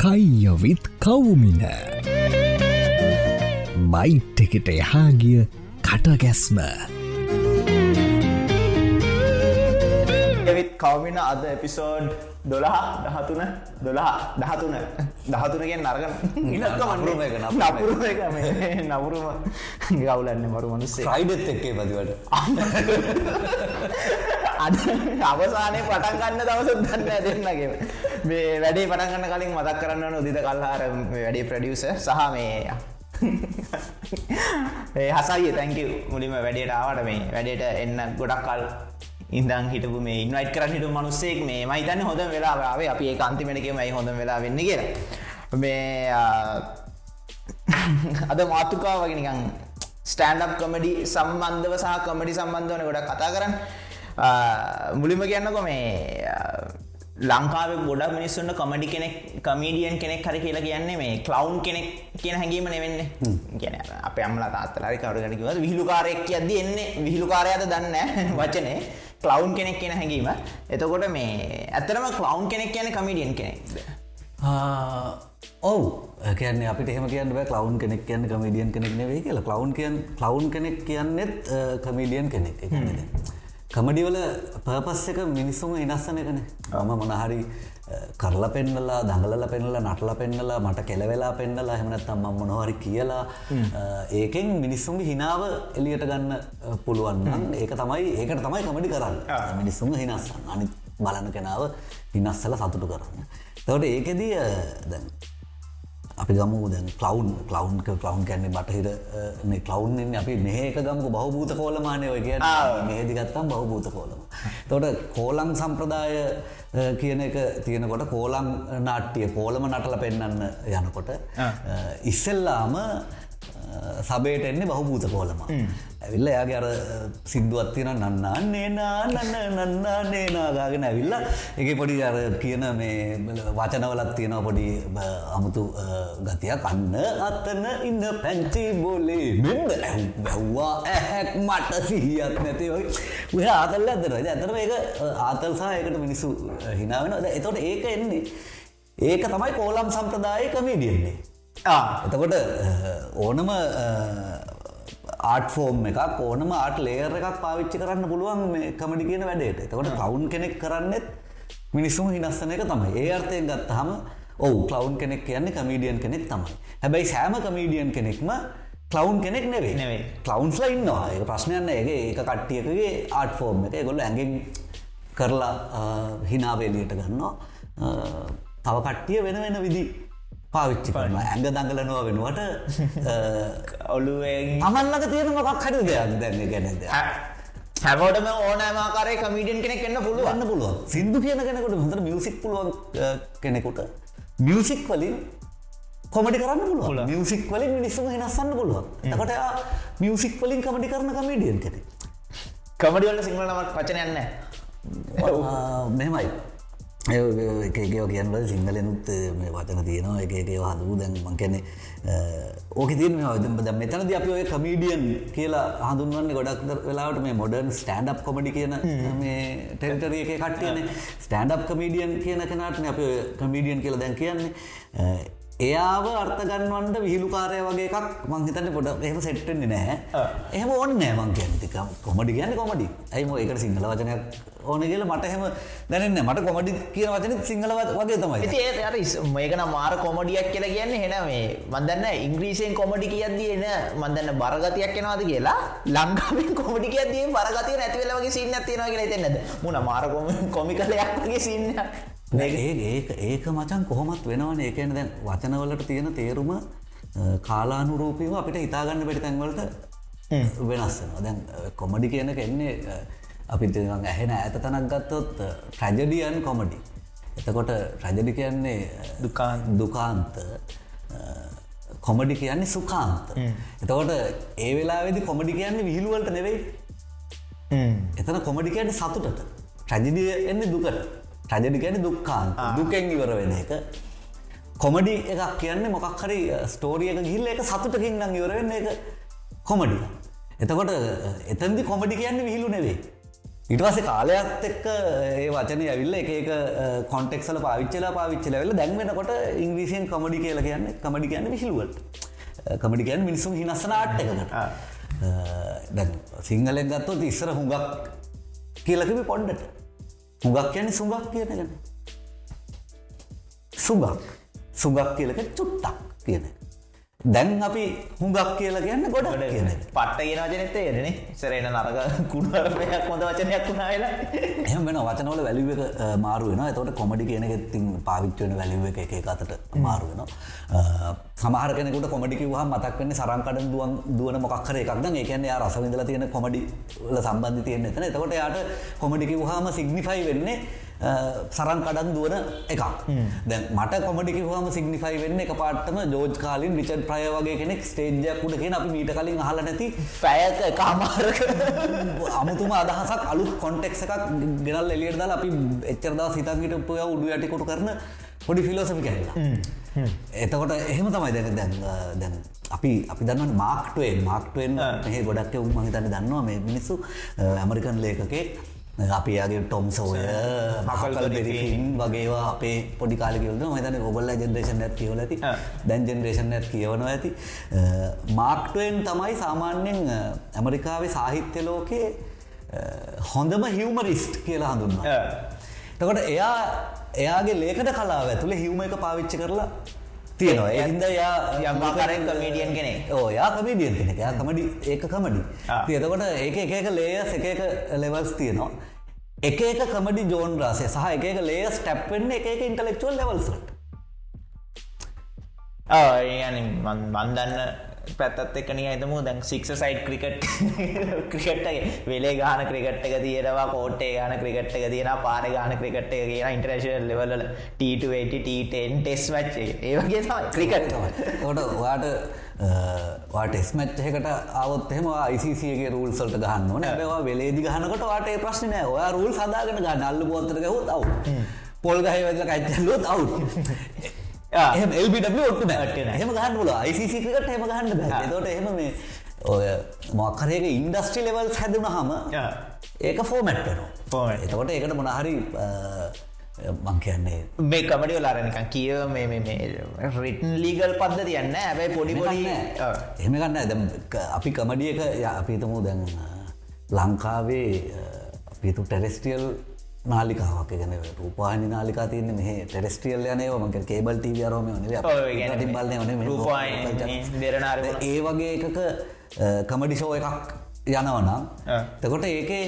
කයියවිත් කවුමින. Bite එකට එහාගිය කටගැස්ම. එවිත් කවමින අද episode දොළහ දහතුන දොළහ දහතුන. දහතුනගෙන් නරගන එක, නපුරුම එක. නපුරුම එක මේ නපුරුම. ගවලන්න මරු මනුස්සේ ්‍රයිඩත් එක්කේ පතිවට අද අවසානය පටන් ගන්න දවස දන්න දෙන්නගේ මේ වැඩේ පටන් ගන්න කලින් මතක් කරන්න උදිත කල්හාර වැඩේ ප්‍රඩියස සහ මේ ඒ හසයි තැංක මුලිම වැඩේට ආවට මේ වැඩේට එන්න ගොඩක් කල් ඉදන් හිටපු මේ ඉන්වයිට කරන්න හිටු මනුස්සෙක් මේ මයිතන්න හොඳ වෙලාවේ අපි ඒ අන්තිමටකමයි හොඳ වෙලා වෙන්න කියලා. මේ ආ, අද මාතුකා වගේ නිකන් ස්ටෑන්ඩ් කමඩි සම්බන්ධව සහ කමඩි සම්බන්ධවන ගොඩක් කතා කරන්න. මුලිම කියන්නකො මේ ලංකාව ගොඩ මිනිස්සුන්න කමඩි කෙනෙක් කමීඩියන් කෙනෙක් හරි කියලා කියන්නේ මේ කලවන්් කෙනෙක් කියන හැඟීම නෙවෙන්නේ. කියන අප අම්ලා තාත්තලාරි කවරුගටකිව විහිළුකාරයක් අද එන්නේ විහිළුකාරයද දන්න වචනේ. කලවන්් කෙනෙක් කියන හැඟීම. එතකොට මේ ඇතරම කලවන්් කෙනෙක් කියන කමිඩියන් කෙනෙක් ඔවු. කියන්න අපිට එහෙම කියන්න කලවුන් කෙනෙක් කියන්න කමඩියන් කෙනෙක් නෙවෙයි කියලා. කලවුන් කියන් කලවුන් කෙනෙක් කියන්නෙත් කමීඩියන් කෙනෙක්. එකන්නද කමඩිවල පර්පස් එක මිනිස්සුම ඉනස්සන එකන. මම මොනහරි කරලා පෙන්නලා දඟලල පෙන්නලා නටල පෙන්නලා මට කෙලවෙලා පෙන්නලා හෙමනත්තම් මම මොනහරි කියලා ඒකෙන් මිනිස්සුම හිනාව එලියට ගන්න පුළුවන්න ඒක තමයි ඒකට තමයි කමඩි කරන්න. මිනිස්සුම හිනස්සන්න අනි බලන කෙනාව හිනස්සල සතුටු කරන්න. තවට ඒකෙදී අපි ගම දැන් කලවන්් කලවන්් කලවන්් කැන්නේ බටහිර කලවන්ෙන් අපි මේක ගමක බහභූත කෝලමානය ඔය කිය මේදි ගත්තම් බහභූත කෝලම. තොට කෝලං සම්ප්‍රදාය කියන එක තියෙනකොට කෝලං නාට්ටිය කෝලම නටල පෙන්න්න යනකොට ඉස්සෙල්ලාම සබේට එන්නේ බහභූත කෝලම. ඇවිල්ල යාගේ අර සිද්ධුවත්තින නන්නාන්නේ නානන්න නන්නාන්නේ නාගාගෙන ඇවිල්ල එක පොඩි අර කියන මේ වචනවලත් තියෙන පොඩි අමුතු ගතිය කන්න අත්තන ඉන්න පැංචි බොලේ මෙන්න බැව්වා ඇහැක් මට සිහියත් නැති ඔය ආතල්ල ඇදර ඇතරම ඒක ආතල්සා ඒකට මිනිස්සු හිනාවෙන එතොට ඒක එන්නේ ඒක තමයි කෝලම් සම්ප්‍රදාය කමීඩියන්නේ එතකොට ඕනම ආට ෆෝම් එකක් ඕනම ආට ලේර් එකක් පාවිච්චි කරන්න පුළුවන් කමඩි කියන වැඩේට. එතකොට කවුන් කෙනෙක් කරන්නෙත් මිනිස්සුම හිනස්සන එක තමයි. ඒ අර්ථයෙන් ගත්තහම ඔවු කලවුන් කෙනෙක් කියන්නේ කමීඩියන් කෙනෙක් තමයි. හැබැයි සෑම කමීඩියන් කෙනෙක්ම කලවුන් කෙනෙක් නෙවේ නෙවෙයි. කලවන්ස්ලා ඉන්නවා. ඒ ප්‍රශ්නයන්න ඒගේ ඒක කට්ටියකගේ ආට ෆෝම් එක. ගොල්ල ඇගෙන් කරලා හිනාවේලියට ගන්නවා. තව කට්ටිය වෙන වෙන විදි පාවිච්චි කරන ඇඟ දඟලනවා වෙනුවට ඔලුවෙන් අමල්ලක තියෙන මොකක් හරි දෙයක් දැන්න ගැනද හැමෝටම ඕනෑමාකාරය කමිඩියන් කෙනෙක් එන්න පුළුවන්. පුළුවන්න පුළුවන්. සිින්දු කියන කෙනෙකුට හොඳට මියසික් පුළුවන් කෙනෙකුට මියසික් වලින් කොමඩි කරන්න පුළුව මියසික් වලින් මිනිස්සම හිනස්සන්න පුළුවන්. එකට මියසික් වලින් කමඩි කරන කමිඩියන් කෙනෙ කමඩිවල සිංහලමක් පචනයන්න මෙමයි එකකෝ කියන්න සිංහලනුත් මේ වචන තියෙනවා එකකෝ හදූ දැන් මං කැනෙ ඕක තියන ද මෙතනද අපි ඔය කමීඩියන් කියලා හඳුන්වන්න ගොඩක් වෙලාට මේ මොඩර්න් ස්ටන්ඩ් කොමඩි කියන මේ ටෙල්ටරිය එක කට්ටියන. ස්ටන්ඩ් කමීඩියන් කියන කෙනටන අප කමීඩියන් කියලා දැන් කියන්නේ එයාව අර්ථගන්වන්ට විහිළුකාරය වගේ එකක් මංහිතන්න පොඩ එහම සෙට්ටෙන්නේ නෑ එහම ඔන්න මං කියන්තික කොමඩි කියන්න කොමඩි ඇයිම ඒකට සිංහල වචනයක් ඕන කියල මට හෙම දැනන්න මට කොමඩි කියන වචන සිංහලවත් වගේ තමයි. ඒට මේකන මාර කොමඩියක් කියලා කියන්න හෙන මේ මදන්න ඉංග්‍රීසියෙන් කොමඩි කියද්දී එන මදන්න බරගතියක් කෙනවාද කියලා. ලංකාවෙන් කොමඩි කියද්දී බරගතිය නැතිවෙලවගේ සින්න තියෙනවා කියලා තෙන්නද මුණ මාර කොමි කලයක් වගේ සින්න ඒ ඒක මචන් කොහොමත් වෙනවන. ඒකන දැන් වචනවලට තියෙන තේරුම කාලානුරූපීම අපිට හිතාගන්න බැටි තැන්වලට වෙනස්සන දැන් කොමඩි කියන එන්නේ අපි ඇහෙන ඇත තනක් ගත්තොත් ට්‍රජඩියන් කොමඩි එතකොට රජඩි කියන්නේ දුකාන් දුකාන්ත. කොමඩි කියන්නේ සුකාන්ත එතකොට ඒ වෙලාවෙදි කොමඩි කියන්නේ විහිළුවලට නෙවෙයි. එතන කොමඩි කියන්නේ සතුටට. ට්‍රජඩිය එන්නේ දුකට රජඩි ගැන දුක්කාන් දුකෙන් ඉවර වෙන එක. කොමඩි එකක් කියන්නේ මොකක් හරි ස්ටෝරියක ගිල්ල එක සතුටකින් නම් ඉවරවෙන්න එක කොමඩි එතකොට එතන්දි කොමඩි කියන්න විහිලු නෙවේ පස්සේ කාලයක් එක්ක ඒ වචන ඇවිල්ල එක කොන්ටෙක්සල පාවිච්චලා පාවිච්චල වෙල දැන්වෙනකොට ඉංග්‍රීසියෙන් කමඩි කියල කියන්න කමඩි කියන්න විශිලුවට කමඩි කියන්න මිනිසුම් හිනස්සන ආට්ටකට දැන් සිංහලෙන් ගත්තොත් ඉස්සර හුඟක් කියලකම පොන්්ඩට හුඟක් කියන්නේ සුඟක් කියන ගන්න සුගක් සුගක් කියලක චුට්ටක් කියන එක. දැන් අපි හුඟක් කියලා කියන්න ගොඩ කියන පට්ට ගෙන වචනෙත් ඒරනේ සරේන නරක කුණුවරපයක් හොඳ වචනයක් වුණා වෙලා එහම වෙන වචනවල වැලිව එක මාරු වෙන එතවට කොමඩි කියන එකෙත්තින් පාවිච්චවෙන වැලිව එක එක අතට මාරු වෙන සමහර කෙනෙකුට කොමඩිකි වහ මතක්වන්නේ සරංකඩ දුවන් දුවන මොක්කර එකක්ද ඒ කියන්නේ රසවිඳල තියෙන කොමඩි සම්බන්ධ තියෙන එතන. එතකොට යාට කොමඩිකි වහම සිග්නිෆයි වෙන්නේ සරන් කඩන් දුවන එකක්. දැ මට කොමඩිකිවාම සිගනිිෆයි වෙන්න එක පාටම ජෝජ් කාලින් රිචඩ් ප්‍රය වගේ කෙනෙක් ස්ටේජ්ජයක් උඩගෙන අපි මීට කලින් හල නැති පැයක කාමාරක අමුතුම අදහසක් අලුත් කොන්ටෙක්ස එකක් ගෙනල් එලියටදල් අපි එච්චරදා සිතන්ගට උපය උඩු යටිකොට කරන පොඩි ෆිලෝසමි කැල්ලා එතකොට එහෙම තමයි දැන දැන් දැන් අපි අපි දන්න මාක්ටුවෙන් මාක්ටුවෙන් මෙහ ගොඩක් උමහිතන්න දන්නවා මේ මිනිස්සු ඇමරිකන් ලේකගේ අපියාගේ ටොම් සෝය මකල් බෙරිෆින් වගේවා අපේ පොඩි කාලිකවලද මතන ඔබල්ල ජෙනරේෂන් ඇත් කියවල ඇති. දැන් ජෙනරේෂන් ඇත් කියවනවා ඇති. මාක්ටුවෙන් තමයි සාමාන්‍යෙන් ඇමරිකාවේ සාහිත්‍ය ලෝකයේ හොඳම හිවමරිස්ට් කියලා හඳුන්නවා. තකොට එයා එයාගේ ලේකට කලාව ඇතුළ හිවම එක පාවිච්චි කරලා තියෙනවා. එහින්ද යා යම්මාකරෙන් කමීඩියන් කෙනෙ ඕ යා කමඩියන් කෙනෙ යා කමඩි ඒක කමඩි තියතකොට ඒක එක එක ලේයස් එක එක ලෙවල්ස් තියෙනවා. එක එක කමඩි ජෝන් රාසය සහ එක එක ලේස් ටැප්වෙන්න එක එක ඉන්ටලෙක්චුවල් ලෙවල්සට මන්දන්න පැත්තත් එකන ඇතම දැන් සික්ස සයිට් ක්‍රිකට් ක්‍රිකට්ගේ වෙලේ ගාන ක්‍රිකට් එක තියෙනවා කෝට්ටේ ගාන ක්‍රිකට් එක තියෙන පාර ගාන ක්‍රිකට් එක කියන ඉන්ටරේශල් ලෙවල ට ටෙස් වච්චේ ඒවගේ ක්‍රිකට් ොට ඔයාට වාට ස්මච්චකට අවත්හෙම යිසිගේ රුල් සල්ට ගන්න ඕන. ඇබවා වෙලේදි ගහනකට වාට ප්‍රශ්නය ඔයා රුල් සදාගෙන ගන්න. අල්ල පොත්තර ගහුත් අව් පොල්ගහ වෙදල කච්චල්ලුත් අව් එහම එල්බිට ඔට්ට හම ගහන්න ල යිසිකට හෙම ගහන්න තොට එහෙම මේ ඔය මොක්කරයක ඉන්ඩස්ට්‍රි ලෙවල් හැදුන හම ඒක ෆෝමැට්ටනවා එතකොට ඒකට මොනහරි මං කියන්නේ මේ කමඩි ලාරනිකන් කියව මේ රිටන් ලීගල් පද්ධ තියන්න ඇබැයි පොඩි පොඩි එහෙම ගන්න ඇද අපි කමඩියක අපිතමු දැන් ලංකාවේ පිතු ටෙරෙස්ටියල් නාලිකාවක් ගැන රූපානි නාලිකා තියන්නේ මෙහ ටෙරස්ටියල් යනය මක කේබල් ටීව රෝම බල ඒ වගේ එකක කමඩිෂෝ එකක් යනවනම් තකොට ඒකේ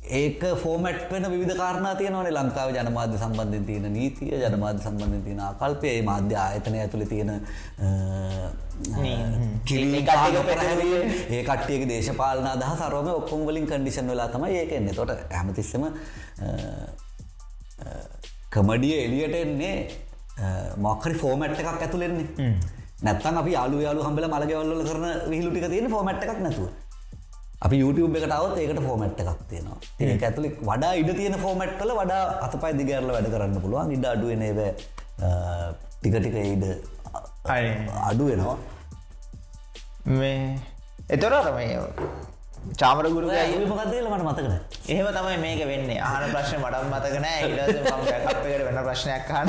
ඒක ෆෝමට් වෙන විධ කාරණා තියනවනේ ලංකාව ජනමාධ්‍ය සම්බන්ධින් තියෙන නීතිය ජනමාධ්‍ය සම්බන්ධින් තියෙන කල්පය මාධ්‍ය ආයතනය ඇතුළ තියෙන ඒ කට්ටියක දේශපාලන අදහ සරෝම ඔක්කොම් වලින් කඩිෂන් වෙලා තමයි ඒක එන්නේ. තොට හැමතිස්සම කමඩිය එලියට එන්නේ මොක්කරි ෆෝමට් එකක් ඇතුළෙන්නේ නැත්තන් අපි යාලු යාලු හම්බල මළගවල්ල කරන විහිලුටික තියෙන ෆෝමට් එකක් නැතුව අපි YouTube එකටවත් ඒකට ෆෝමට් එකක් තියෙනවා. ඒක ඇතුළි වඩා ඉඩ තියෙන ෆෝමට්ල වඩා අතපයි දිගරල වැඩ කරන්න පුළුවන්. ඉඩ අඩුවනේව ටිකටික ඉඩ අඩු වෙනවා. මේ එතොරට මේ චාමර ගුරු මකදල මට මතකන එහෙම තමයි මේක වෙන්නේ. ආන ප්‍රශ්න මටත් මතකන ඉට වෙන ප්‍රශ්නයක් කාන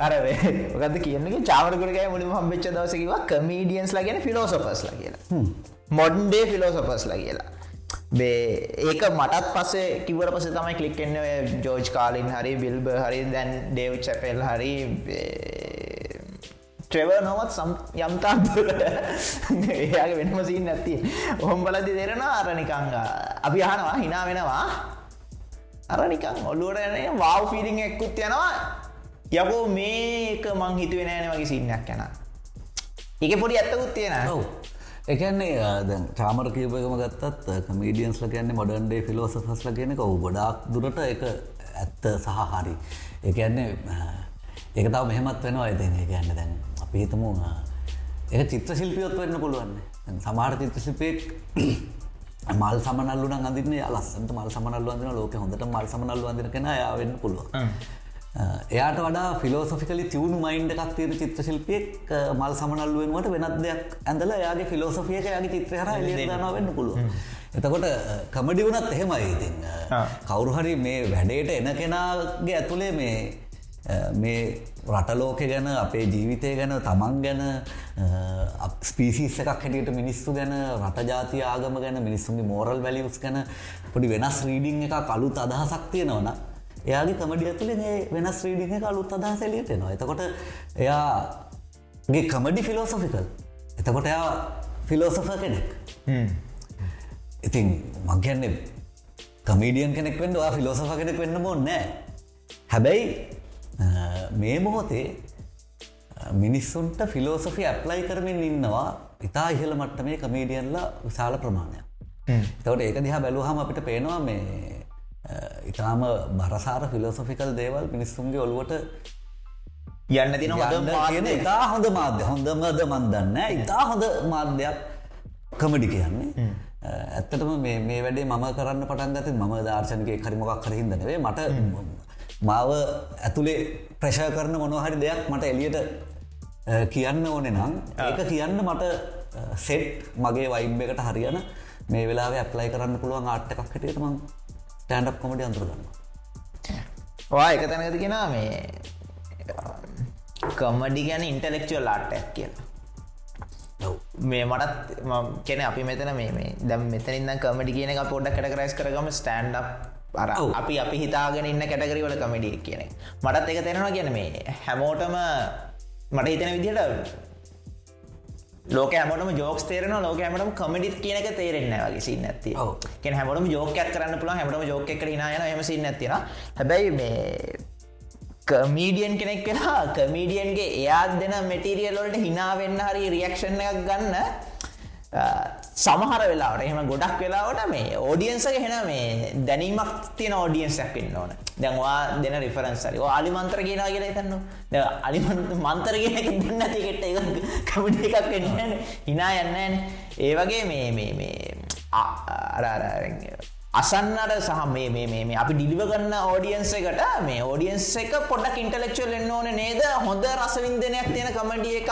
අරේ ඔකද කියන්නේ? චාමරගුරගේ මුලින් හම්බෙච්ච දවසකිවා කමීඩියන්ස් ලගෙන ෆිලෝසොපස් ල කියලා. මොඩ්ඩේ ෆිලෝසොපස් ල කියලා. බේ ඒක මටත් පස්සේ කිවර පස තමයි කලික්කෙන්න ජෝජ් කාලින් හරි බිල්බ හරි දැන් ඩේව් චැපෙල් හරි ට්‍රෙව නොවත් සම් යම්තාදුරට ඒයාගේ වෙනම සිීන් නැති ඔහොම් බලදි දෙරෙන අරනිකංග අපි අහනවා හිනා වෙනවා. අරනිකං ඔල්ලුවටනේ වව් ෆිඩිං එක්කුත් යනවා යකෝ මේක මං හිතුවෙන ෑන වගේ සින්නක් යන එක පොඩි ඇත්තකුත් තියෙන ඔව. එකන්නේ දැ චාමර කියපයකම ගත්තත් කමීඩියන්ස්ල කියන්නේ මොඩන්ඩේ ෆිලෝසෆස්ල කියන ඔවු ගොඩක් දුරට එක ඇත්ත සහ හරි. එකන්නේ ඒක තව මෙහෙමත් වෙනවා ඇතින් ඒ කියන්න දැන් අපි හිතමු ඒ චිත්‍ර ශිල්පියොත් වෙන්න පුළුවන්න සමාර චිත්‍ර ශිල්පයෙක් මල් සමනල්ලු අදින්න ලස්සට මල් සමනල්ලු අදින ලෝක හොඳට මල් සමනල්ලු අදින කෙන යාවෙන්න පුළුව එයාට වඩා ෆිලෝසොෆිකලි තියුණු මයින්ඩ එකක් තීර චිත්‍ර ශිල්පියෙක් මල් සමනල්ලුවෙන්වට වෙනත් දෙයක් ඇඳල යාගේ ෆිලෝසොෆියක යාගේ චිත්‍රහර එලිය දනවා වෙන්න පුළුව එතකොට කමඩි වුණත් එහෙමයි ඉතින්. ආ. කවුරු හරි මේ වැඩේට එන කෙනාගේ ඇතුළේ මේ මේ රටලෝක ගැන අපේ ජීවිතය ගැන තමන් ගැන ස්පීසිස් එකක් හැටියට මිනිස්සු ගැන රටජාති ආගම ගැන මිනිස්සුන්ගේ මෝරල් වැලියස් ගැන පොඩි වෙනස් රීඩිං එක අලුත් අදහසක් තියෙනවන එයාගේ කමඩිය ඇතුළේ මේ වෙනස් රීඩිං එක අලුත් අදහස එලියට එනවා. එතකොට එයාගේ කමඩි ෆිලෝසොෆිකල් එතකොට එයා ෆිලෝසොෆ කෙනෙක්. ඉතින් මංකයන්නේ කමීඩියන් කෙනෙක් වෙන්න වා ෆිලෝසොෆ කෙනෙක් වෙන්න බොන්න හැබැයි මේ මොහොතේ මිනිස්සුන්ට ෆිලෝසොෆි ඇප්ලයි කරමින් ඉන්නවා ඉතා ඉහළ මට්ට මේ කමීඩියන්ල විශාල ප්‍රමාණයක්. තවට ඒක දිහා බැලූහම අපිට පේනවා මේ ඉතාම බරසාර ෆිලෝසොෆිකල් දේවල් මිනිස්සුන්ගේ ඔළුවට යන්න තින තියෙන ඉතා හොඳ මාධ්‍ය. හොඳමද මන්දන්න ඉතා හොඳ මාධ්‍යයක් කමඩි කියන්නේ. ඇත්තටම මේ මේ වැඩේ මම කරන්න පටන් ගත මම දර්ශනක කරිමොකක් කරහින්දනවේ මට මාව ඇතුළේ ප්‍රශය කරන මොනොහරි දෙයක් මට එලියට කියන්න ඕනෙ නම් ඒක කියන්න මට සෙට් මගේ වයිබ් එකට හරියන මේ වෙලා ඇප්ලයි කරන්න පුළුවන් ආට් එකක් ස්ටන්ඩ් කොමඩි අඳුරගන්න වා එක තැනකති කෙනා මේ කමඩි ගැන ඉන්ටලෙක්චුවල් ආට්ටක් කියලා මේ මටත් කෙන අපි මෙතන මේ දැම් මෙතනින්ද කමඩි කියන පොඩ්ඩ කටකරයිස් කරගම ස්ටන්ඩ් අර. අපි අපි හිතාගෙන ඉන්න කැටගරිවල කමඩිය කියන. මටත් එක තෙනවා කියන මේ හැමෝටම මට හිතන විදිහට ලෝක හැමටම ජෝක් තේරන ලෝක හැමටම කමඩිත් කියනක තේරෙන්න වගේ සින්න ඇති. කෙන හැමටම ජෝකයක් කරන්න පුළන් හැමටම ජෝක එකට හිනායන හම සින්න ඇතින හැබැයි මේ කමීඩියන් කෙනෙක් වෙලා කමීඩියන්ගේ එයා දෙන මෙටිරියල්ලොලට හිනාවෙන්න හරි රියක්ෂණ එකක් ගන්න සමහර වෙලාට එහම ගොඩක් වෙලාවට මේ ඕඩියන්සක හෙන මේ දැනීමක් තියෙන ඕඩියන්සක් වෙන්න ඕන. දැන්වා දෙන රිෆරන්සරි අලි මන්ත්‍ර කියෙනවා කියලා තන්න අලි මන්තර කියන එක දෙන්න තිකට කමිටි එකක් වෙන්න හිනා යන්න ඒ වගේ මේ මේ මේ අර අර අසන්නට සහ මේ මේ මේ මේ අපි ඩිලිව කරන්න ඕඩියන්ස එකට මේ ඕඩියන්ස් එක පොඩක් ඉන්ටලෙක්චුවල් එන්න ඕන නේද? හොඳ රසවින්දනයක් තියෙන කමඩිය එකක්.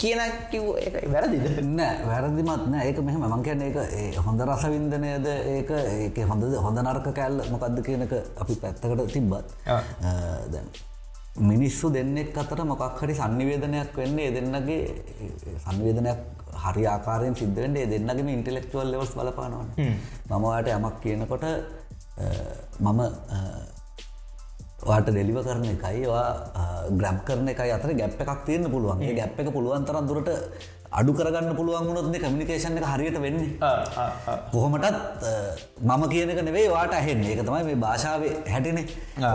කියන කිව් එක වැරදිද? නෑ වැරදිමත් නෑ. ඒක මෙහම මං කියන්න ඒක ඒ හොඳ රසවින්දනයද ඒක? ඒක හොඳ හොඳ නරක කෑල්ල මොකක්ද කියනක අපි පැත්තකට තිබ්බත්. දැන් මිනිස්සු දෙන්නෙක් අතර මොකක් හරි සංනිවේදනයක් වෙන්නේ ඒ දෙන්නගේ සංවේදනයක් හරි ආකාරයෙන් සිද්ධ වෙන්නේ ඒ දෙන්නගේම ඉන්ටෙලෙක්චුවල් ලෙවල්ස් බලපානවන. මම ඔයාට යමක් කියනකොට මම වාට ඩෙලිව කරන එකයි ග්‍රබ් කරන එකයි අතර ගැප් එකක් තියන්න පුළුවන්. ගැප් එක පුළුවන් තරන් දුරට අඩු කරගන්න පුළුවන් වුණොත්ද කමිනිකේෂන් එක හරියට වෙන්නේ. කොහොමටත් මම කියනක නෙවේ වාට ඇහෙන්නේ. ඒක තමයි මේ භාෂාවේ හැටිනේ.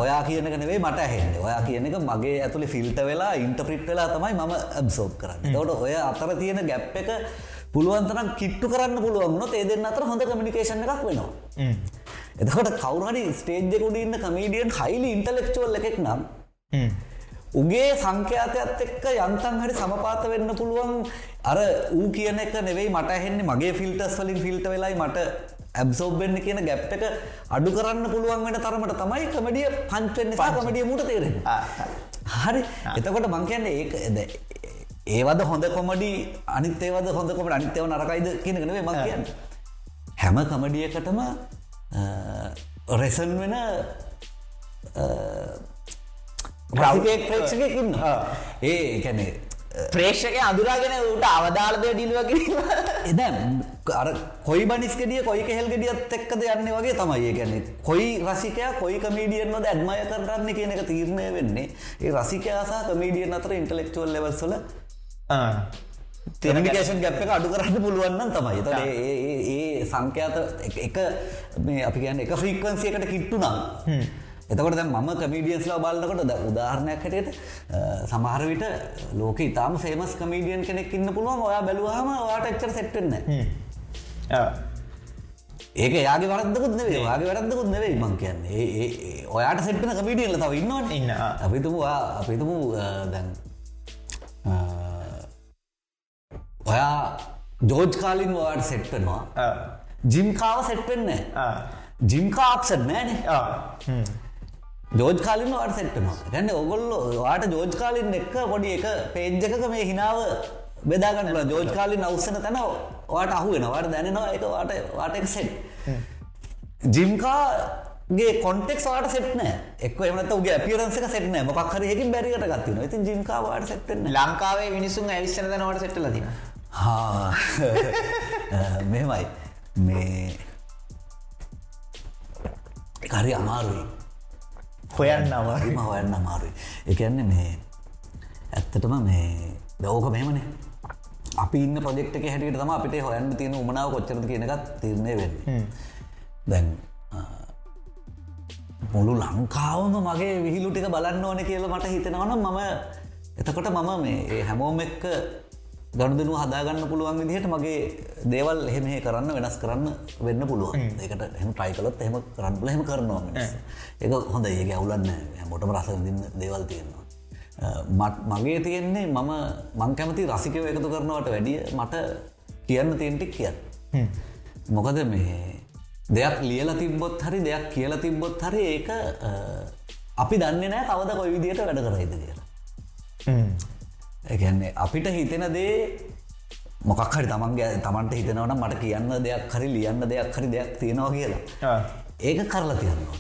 ඔයා කියනක නෙවේ මට ඇහෙන්නේ. ඔයා කියන එක මගේ ඇතුළේ ෆිල්ට වෙලා ඉන්ටප්‍රිට් වෙලා තමයි මම ඇබ්සෝප් කරන්න. තවට ඔය අතර තියෙන ගැප් එක පුළුවන්තරම් කිට්ටු කරන්න පුළුවන් නොත් ඒ දෙන්න අතර හොඳ කමිනිකේෂන් එකක් වෙනවා එතකොට කවුරහරි ස්ටේජ්ජකුඩ ඉන්න කමීඩියන් හයිලි ඉන්ටලෙක්චුවල් එකෙක් නම් උගේ සංඛ්‍යාතයත් එක්ක යන්තන් හරි සමපාත වෙන්න පුළුවන්. අර ඌ කියන එක නෙවෙයි මට ඇහෙන්නේ මගේ ෆිල්ටස් වලින් ෆිල්ට වෙලයි මට ඇබ්සෝබ්බෙන්න්න කියන ගැප් එක අඩු කරන්න පුළුවන් වෙන තරමට තමයි කමඩිය පංචවෙන්න කමඩිය මුට තේරෙන හරි. එතකොට මං කියන්නේ ඒක එද ඒවද හොඳ කොමඩි අනිත් ඒවද හොඳ කොමට අනිත්‍යව නරකයිද කියනකන මං කියන්න. හැම කමඩියකටම රෙසන් වෙන රසිකයෙක් ප්‍රේක්ෂකයකින්න ඒ කැනේ ප්‍රේක්ෂක අදුරාගෙන ට අවදාලදය ඩිල්ුව කිරීම. එද අර කොයි බනිස්කෙඩිය කොයි කෙහෙල් ගෙඩියත් එක්කද යන්න වගේ තමයි. ගැන්නේ කොයි රසිකයා කොයි කමීඩියන්වද ඇඩ්මය කරන්න කියන එක තීරණය වෙන්නේ. ඒ රසිකයාසා කමීඩියන් අතර ඉන්ටලෙක්ටුවල් ලෙවල්සල තෙමිකේෂන් ගැප් එක අඩු කරන්න පුළුවන්න තමයි. ත. ඒ සංඛ්‍යාත එක මේ අපි කියන්න එක ෆ්‍රීක්වන්සියකට කිට්ටු නම්. එතකොට මම කමීඩියන්ස්ලා බලන්නකොට ද උදාහරණයක් හැටියට සමහර විට ලෝක ඉතාම ෆේමස් කමීඩියන් කෙනෙක් ඉන්න පුළුවන්. ඔයා බැලුවාම ඔයාට එච්චර සෙට් වෙන්නේ නැහැ. ඒක යාගේ වරද්දකුත් නෙවෙයි. යාගේ වැරද්දකුත් නෙවෙයි මං කියන්නේ. ඔයාට සෙට් වෙන කමීඩියන්ලා තව ඉන්නවනේ. ඉන්න, ආ. අපි හිතමු ඔයා අපි හිතමු අ, දැන් ඔයා ජෝර්ජ් කාලින් ඔයාට සෙට් වෙනවා. ජිම් කාව සෙට් වෙන්නේ නැහැ. ජිම් කා ඔප්ෂන් නැහැනේ. ජෝජ් කාලින් වාට සෙට්ටනවා ගැන්න ඔගොල්ල වාට ජෝජ් කාලින් එක්ක පොඩි එක පේජ් එකක මේ හිනාව බෙදාගන්න ජෝජ් කාලි නවස්සන තැන වාට අහුවෙන වාට දැනෙනවා එක වාට වාට එක සෙට් ජිම්කාගේ කොන්ටෙක් වාට සෙට්න එක් එමනත ගේ පිරන්සක සෙටන මොක් හරයකින් බැරිට ගත්තින ඉතින් ජිම්කාවාට සෙට්න ලංකාවේ මිනිසුන් ඇවිස්සන දනවට සෙට්ටල තින හා මෙමයි මේ හරි අමාරුයි. හොයන්න අමාරු හරිම හොයන්න අමාරුයි. එකන්නේ මේ ඇත්තටම මේ දවෝක මෙමනේ අපි ඉන්න ප්‍රජෙක්්ක හැටියට තම අපිට හොයන්න තියෙන උමනාව කොච්චරද කියනකත් තිරණය වෙන්න. දැන් මුළු ලංකාවම මගේ විහිලු ටික බලන්න ඕන කියලා මට හිතෙනවන මම එතකොට මම මේ හැමෝම එක්ක ගණුදනු හදාගන්න පුළුවන් විදිහට මගේ දේවල් එහෙම කරන්න වෙනස් කරන්න වෙන්න පුළුවන්. ඒකට එහම ටයිකලොත් එහම කරන්නල හෙම කරනවා ඒක හොඳ ඒ ඇවුලන්න මොටම රස දේවල් තියෙනවා. මගේ තියෙන්නේ මම මං කැමති රසිකව එකතු කරනවට වැඩිය මට කියන්න තියන්ටික් කියන්න. මොකද මේ දෙයක් ලියල තිබ්බොත් හරි දෙයක් කියලා තිබ්බොත් හරි ඒක අපි දන්නේ නෑ කවද කොයි විදියට වැඩ කරයිද කියලා එකන්නේ අපිට හිතෙන දේ මොකක් හරි තමන්ගේ තමන්ට හිතනවන මට කියන්න දෙයක් හරි ලියන්න දෙයක් හරි දෙයක් තියෙනවා කියලා. ඒක කරලා තියන්නවා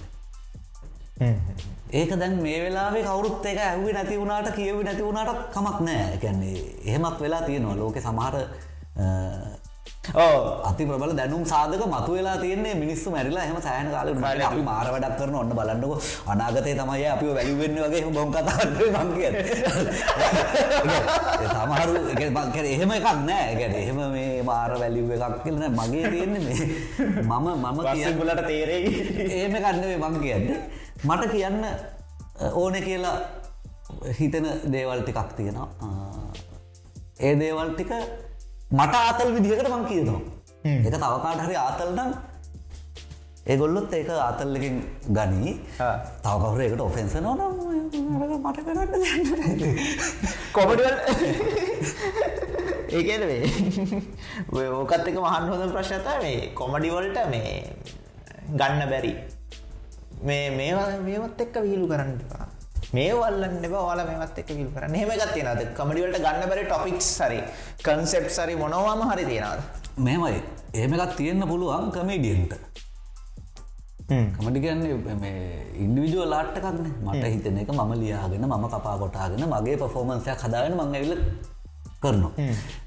ඒක දැන් මේ වෙලාේ කවරුත් එක ඇහුවේ නැති වුණට කියවි නැති වුණට කමක් නෑ එකන්නේ එහෙමත් වෙලා තියෙනවා. ලෝක සමහර අති ප්‍රබල දැනුම් සාධක මතු වෙලා තියන්නේ මිනිස්සු මැරිලා හම සෑන කාල අපි මාර වැඩක් කරන ඔන්න බලන්නක. අනාගතය තමයි අපි වැලිවෙන්න වගේ බොම් කතාන්න මංකිය සමහරු මංකර එහෙම එකක් නෑ. ගැන එහෙම මේ මාර වැලිව එකක් කියලන මගේ තියෙන්නේ මම මම කියගලට තේරෙයි. ඒම කන්නවේ මං කියන්නේ. මට කියන්න ඕන කියලා හිතන දේවල් ටිකක් තියෙනවා. ඒ දේවල් ටික මට ආතල් විදිහකට මං කියනවා. එක තවකාට හරි ආතල් නම් ඒගොල්ලොත් ඒක ආතල්ලකින් ගනී. තවකවර එකට ඔෆෙන්ස නොන මට කරන්න කොමඩවල් ඒකවේ ඕකත් එක මහන් හොඳ ප්‍රශ්නත මේ කොමඩිවල්ට මේ ගන්න බැරි. මේ මේවා මේවත් එක්ක විහිලු කරන්නපා මේ වල්ලන්න බල මේත් එක විල් කරන්න. හෙම ගත් තියෙනද කමඩිවලට ගන්න බැරි ටොපික්ස් සරි කන්සෙප් සරි මොනවාම හරි තියෙනද මෙමයි එහෙමකත් තියෙන්න්න පුළුවන් කමේඩියන්ට කමටි කියන්නේ ඉන්ඩිවිජුව ලාට්ටකක්න මට හිතන එක මම ලියාගෙන මම කපා කොටාගෙන මගේ පෆෝමන්සයක් හදාගෙන මං ඇවිල කරනවා.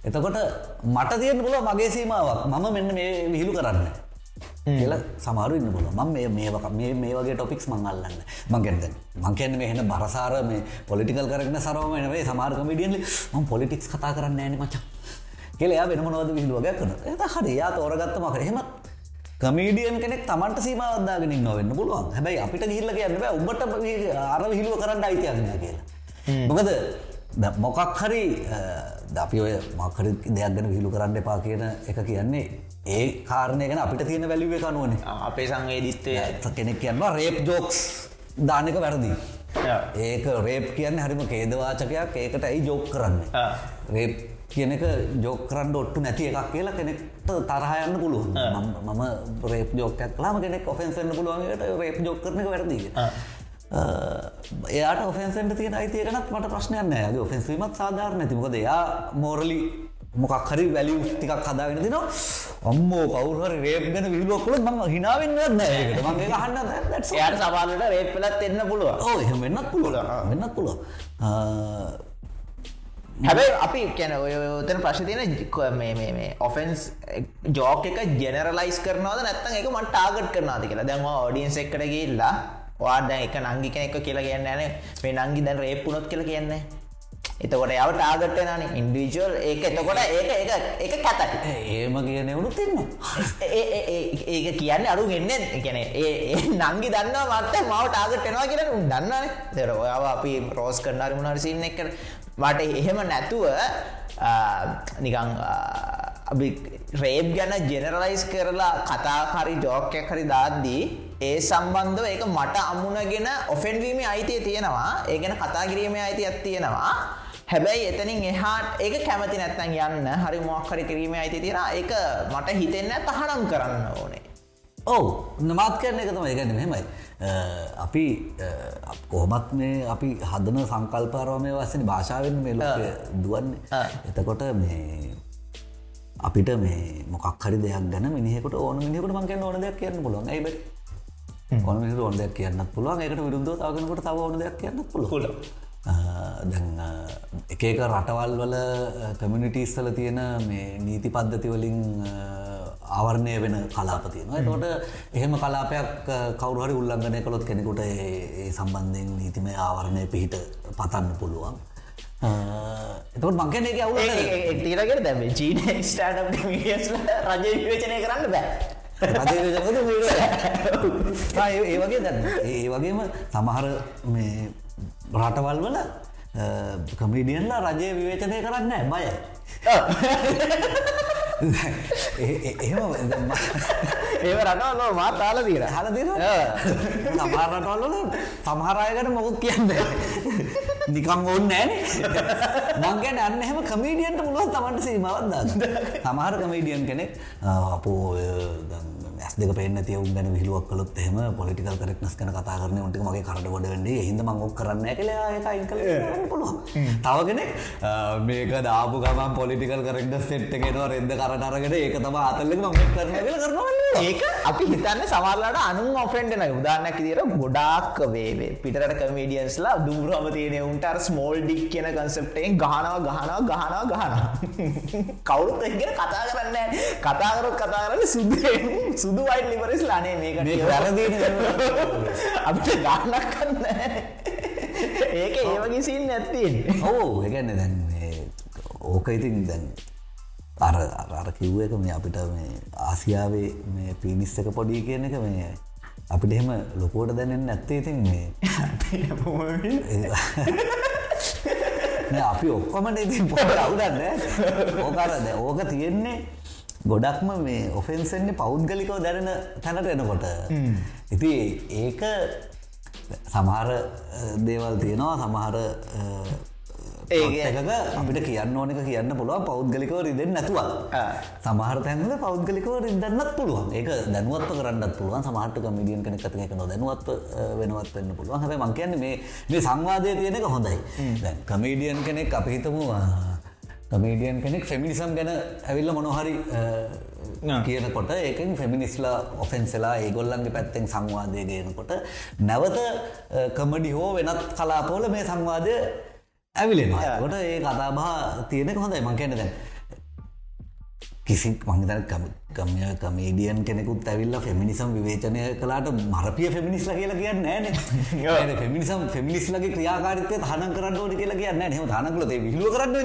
එතකොට මට තියෙන් පුළුව මගේ සීමාවක්. මම මෙන්න මේ විහිලු කරන්න කියල සමාරු ඉන්න පුල ම මේක මේ වගේ ටොපික්ස් මංගල්ලන්න මංගෙන්ද මංකන්න මේ හෙන බරසාර මේ පොලිටිකල් කරන සරම නේ සමාර කමිඩියන්ල ම පොලිටික්ස් කතා කරන්න ෑන මචා කියලයා වෙන මොනවද විහිලුවග කන එත හරි යා තෝරගත්තම කර හෙමත් කමීඩියන් කෙනෙක් තමන්ට සීමවදදාගෙන නොවෙන්න පුළුවන්. හැබැයි අපිට ගිල්ල කියන්න උබට අර හිලුව කරන්න අයිතියන්න කියලා. මොකද මොකක් හරි දපි ඔය මකර දෙයක් ගැන විහිලු කරන්න එපා කියන එක කියන්නේ ඒ කාරණය ගැන අපිට තියෙන වැලිුව කනුවන අපේ සංවේදිත්තය කෙනෙක් කියන්නවා රේප් ජෝක්ස් දානක වැරදි. ඒක රේප් කියන්න හරිම කේදවාචකයක් ඒකට ඇයි ජෝක් කරන්න රේප් කියන එක ජෝක් කරන්න ඔට්ටු නැති එකක් කියලා කෙනෙක්ට තරහයන්න පුළුවන්. මම රේප් ජෝකයක් ලාම කෙනෙක් ඔෆෙන්සන්න පුළුවන්ට රේප් ජෝක් කරන එක වැරදිී එයාට ඔෆෙන්සෙන්ට තියෙන අයිතියකනත් මට ප්‍රශ්නයන්න ඇගේ ඔෆෙන්සීමත් සාධාරණ ඇතිමකද එයා මෝරලි මොකක් හරි වැලිය ටිකක් හදාගෙන තින ඔම්මෝ කවුහර රේප් ගැන විලෝකල ම හිනාවෙන්න නෑකට මගේ හන්න යට සවාලට රේප් පලත් එන්න පුළුව ඕ එහ වෙන්නත් පුළුව වෙන්නත් පුළුව හැබයි අපි කැන ඔයතන ප්‍රශ් තියෙන මේ ඔෆෙන්ස් ජෝක එක ජෙනරලයිස් කරනවද නැත්තන් එක මට ටාගට් කරනාද කියලා? දැම ෝඩියන්ස් එක්කට ගිල්ලා වාද එක නංගි කෙනෙක් කියලා කියන්න න මේ නංගි දැන් රේප්පුනොත් කියල කියන්නේ එතකොට යව ටාගට්ට නන ඉන්ඩිවිජුවල් ඒක එතකොට ඒක ඒක එක කතයි. ඒම කියන එවුණු තින්න ඒක කියන්න අඩු ගෙන්න්න ගැන ඒ නංගි දන්න මත මව ටාගට්ටෙනවා කියෙන දන්නන. තෙර ඔයාව අපි රෝස් කරනාර මුණහර සින්න එක මට එහෙම නැතුව නිකං අපි රේබ් ගැන ජෙනරලයිස් කරලා කතාකාරි ජෝකයක් හරි දාද්දී ඒ සම්බන්ධව ඒක මට අමුණගෙන ඔෆෙන්වීම අයිතිය තියෙනවා. ඒ ගැන කතා කිරීමේ අයිතියක් තියෙනවා. හැබැයි එතනින් එහාට ඒක කැමති නැත්තන් යන්න හරි මොක්හරි කිරීම අයිති තියෙන ඒක මට හිතෙන්න තහනම් කරන්න ඕනේ. ඔව්. නමාත් කරන එක තම ඒගැන මෙහෙමයි අපි කොහොමත් මේ අපි හදන සංකල්පාරවමය වස්සන භාෂාවෙන් මේ ලෝක දුවන්නේ. එතකොට මේ අපිට මේ මොකක් හරි දෙයක් ගැන මිනිහෙකට ඕන මිනිකට මංකෙන් ඕන දෙයක් කියන්න පුළුවන්. ඇයිබ ඕන මිනිට ඕන දෙයක් කියන්න පුළුවන්. එකට විරුද්ධ තාගෙනකට තව ඕන දෙයක් කියන්න පුළුවන්. දැන් එක එක රටවල් වල කමිනිිටස්වල තියෙන මේ නීති පද්ධති වලින් ආවරණය වෙන කලාපතියන එතකොට එහෙම කලාපයක් කවරුහරි උල්ලංඝනය කළොත් කෙනෙකුට ඒ සම්බන්ධයෙන් නීතිමය ආවරණය පිහිට පතන්න පුළුවන්. එතකොට මංකන එක අවුල ඒටකට දැම චීන ස්ටාට් රජ විවචනය කරන්න බෑ. ඒ වගේ දැන්. ඒ වගේම සමහර මේ රටවල් වල කමීඩියන්ලා රජය විවේචනය කරන්න බය එහෙම ඒ රටවල්ල මාත් තාල දීර හල දින සමහරටවල්ල සමහරයකට මොකුත් කියන්න නිකම් ඕන්න නෑන. මංගැන අන්න එහෙම කමීඩියන්ට පුළුවන් තමන්ට සීමවත්දා සමහර කමීඩියන් කෙනෙක් අපෝ ඇස් දෙක පෙන්න්න තියවුන් ගැන විහිලුවක් කලොත් එහම පොලිටිකල් කරෙක්නස් කන කතා කරන ට මගේ කරට වන්නේ. හිද මංගොක් කරන්න කලා ඒකයින් කල පුළුවන්. තවගෙන මේක දාපු ගමන් පොලිටිකල් කරෙක්ද සෙට්ටගෙනවා රෙද කරටරගෙන ඒක තම අතල්ලෙ ම කරන කරනවා ඒක අපි හිතන්න සමල්ලට අනු ඔෆෙන්ඩන උදාන්නක් දිර ගොඩාක් වේවේ පිටට කමඩියන්ස්ලා දුරම තියන උන්ටර් ස්මෝල් ඩික් කියන කන්සප්ටයෙන් ගහනවා ගහනවා ගහනවා ගහන කවුරුත් එගෙන කතා කරන්න කතාකරොත් කතා කරන්න සුද්දෙන් සුදු වයිට ලිවරස් ලානේ මේකට වැරදින අපිට ගානක් කන්න ඒක ඒවගේ සින් නැත්තින් ඕ එකන්න දැන් ඕක ඉතින් දැන් අර අර කිව්ව එක මේ අපිට මේ ආසියාවේ මේ පිනිස් එක පොඩි කියන එක මේ අපිට එහෙම ලොකෝට දැනෙන් ඇත්තේ ඉතින් මේ. අපි ඔක්කොමට ඉතින් පොට අවුදන්න ඕකරද ඕක තියෙන්නේ ගොඩක්ම මේ ඔෆෙන්සෙන්නේ පෞද්ගලිකව දැරෙන තැනට එනකොට. ඉති ඒක සමහර දේවල් තියෙනවා. සමහර ඒකක අපිට කියන්න ඕනක කියන්න පුළුවන්. පෞද්ගලිකව රිදෙන් නැතුව සමහර තැන්ල පෞද්ගලිකව රිදන්නත් පුළුවන්. ඒක දැනුවත්ව කරන්නත් පුළුවන්. සමහට කමිඩියන් කන කතක නො දැනුවත්ව වෙනවත් වෙන්න පුළුවන්. හැබ මංකයන්න මේ මේ සංවාදය තියෙනක හොඳයි. කමීඩියන් කෙනෙක් අපිහිතමවා කමේඩියන් කෙනෙක් ෆෙමිනිසම් ගැන ඇවිල්ල මොනොහරි කියනකොට ඒකෙන් ෆෙමිනිස්ලා ඔෆෙන්සලා ඒගොල්ලන්ගේ පැත්තෙන් සංවාදය ගයනකොට නැවත කමඩි හෝ වෙනත් කලාපෝල මේ සංවාදය ඇවිලෙනවා. කොට ඒ කතාබා තියෙනක හොඳයි. මං කියන්න දැන් කිසි මංතන කමය කමේඩියන් කෙනෙකුත් ඇවිල්ල ෆෙමිනිසම් විවේචනය කලාට මරපිය ෆෙමිනිස්ල කියලා කියන්න නෑන ෆෙමිනිසම් ෆෙමිනිස්ලගේ ක්‍රියාකාරිතය හන කරන්න ඕට කියලා කියන්න හෙම හනකලද විහිලු කරන්න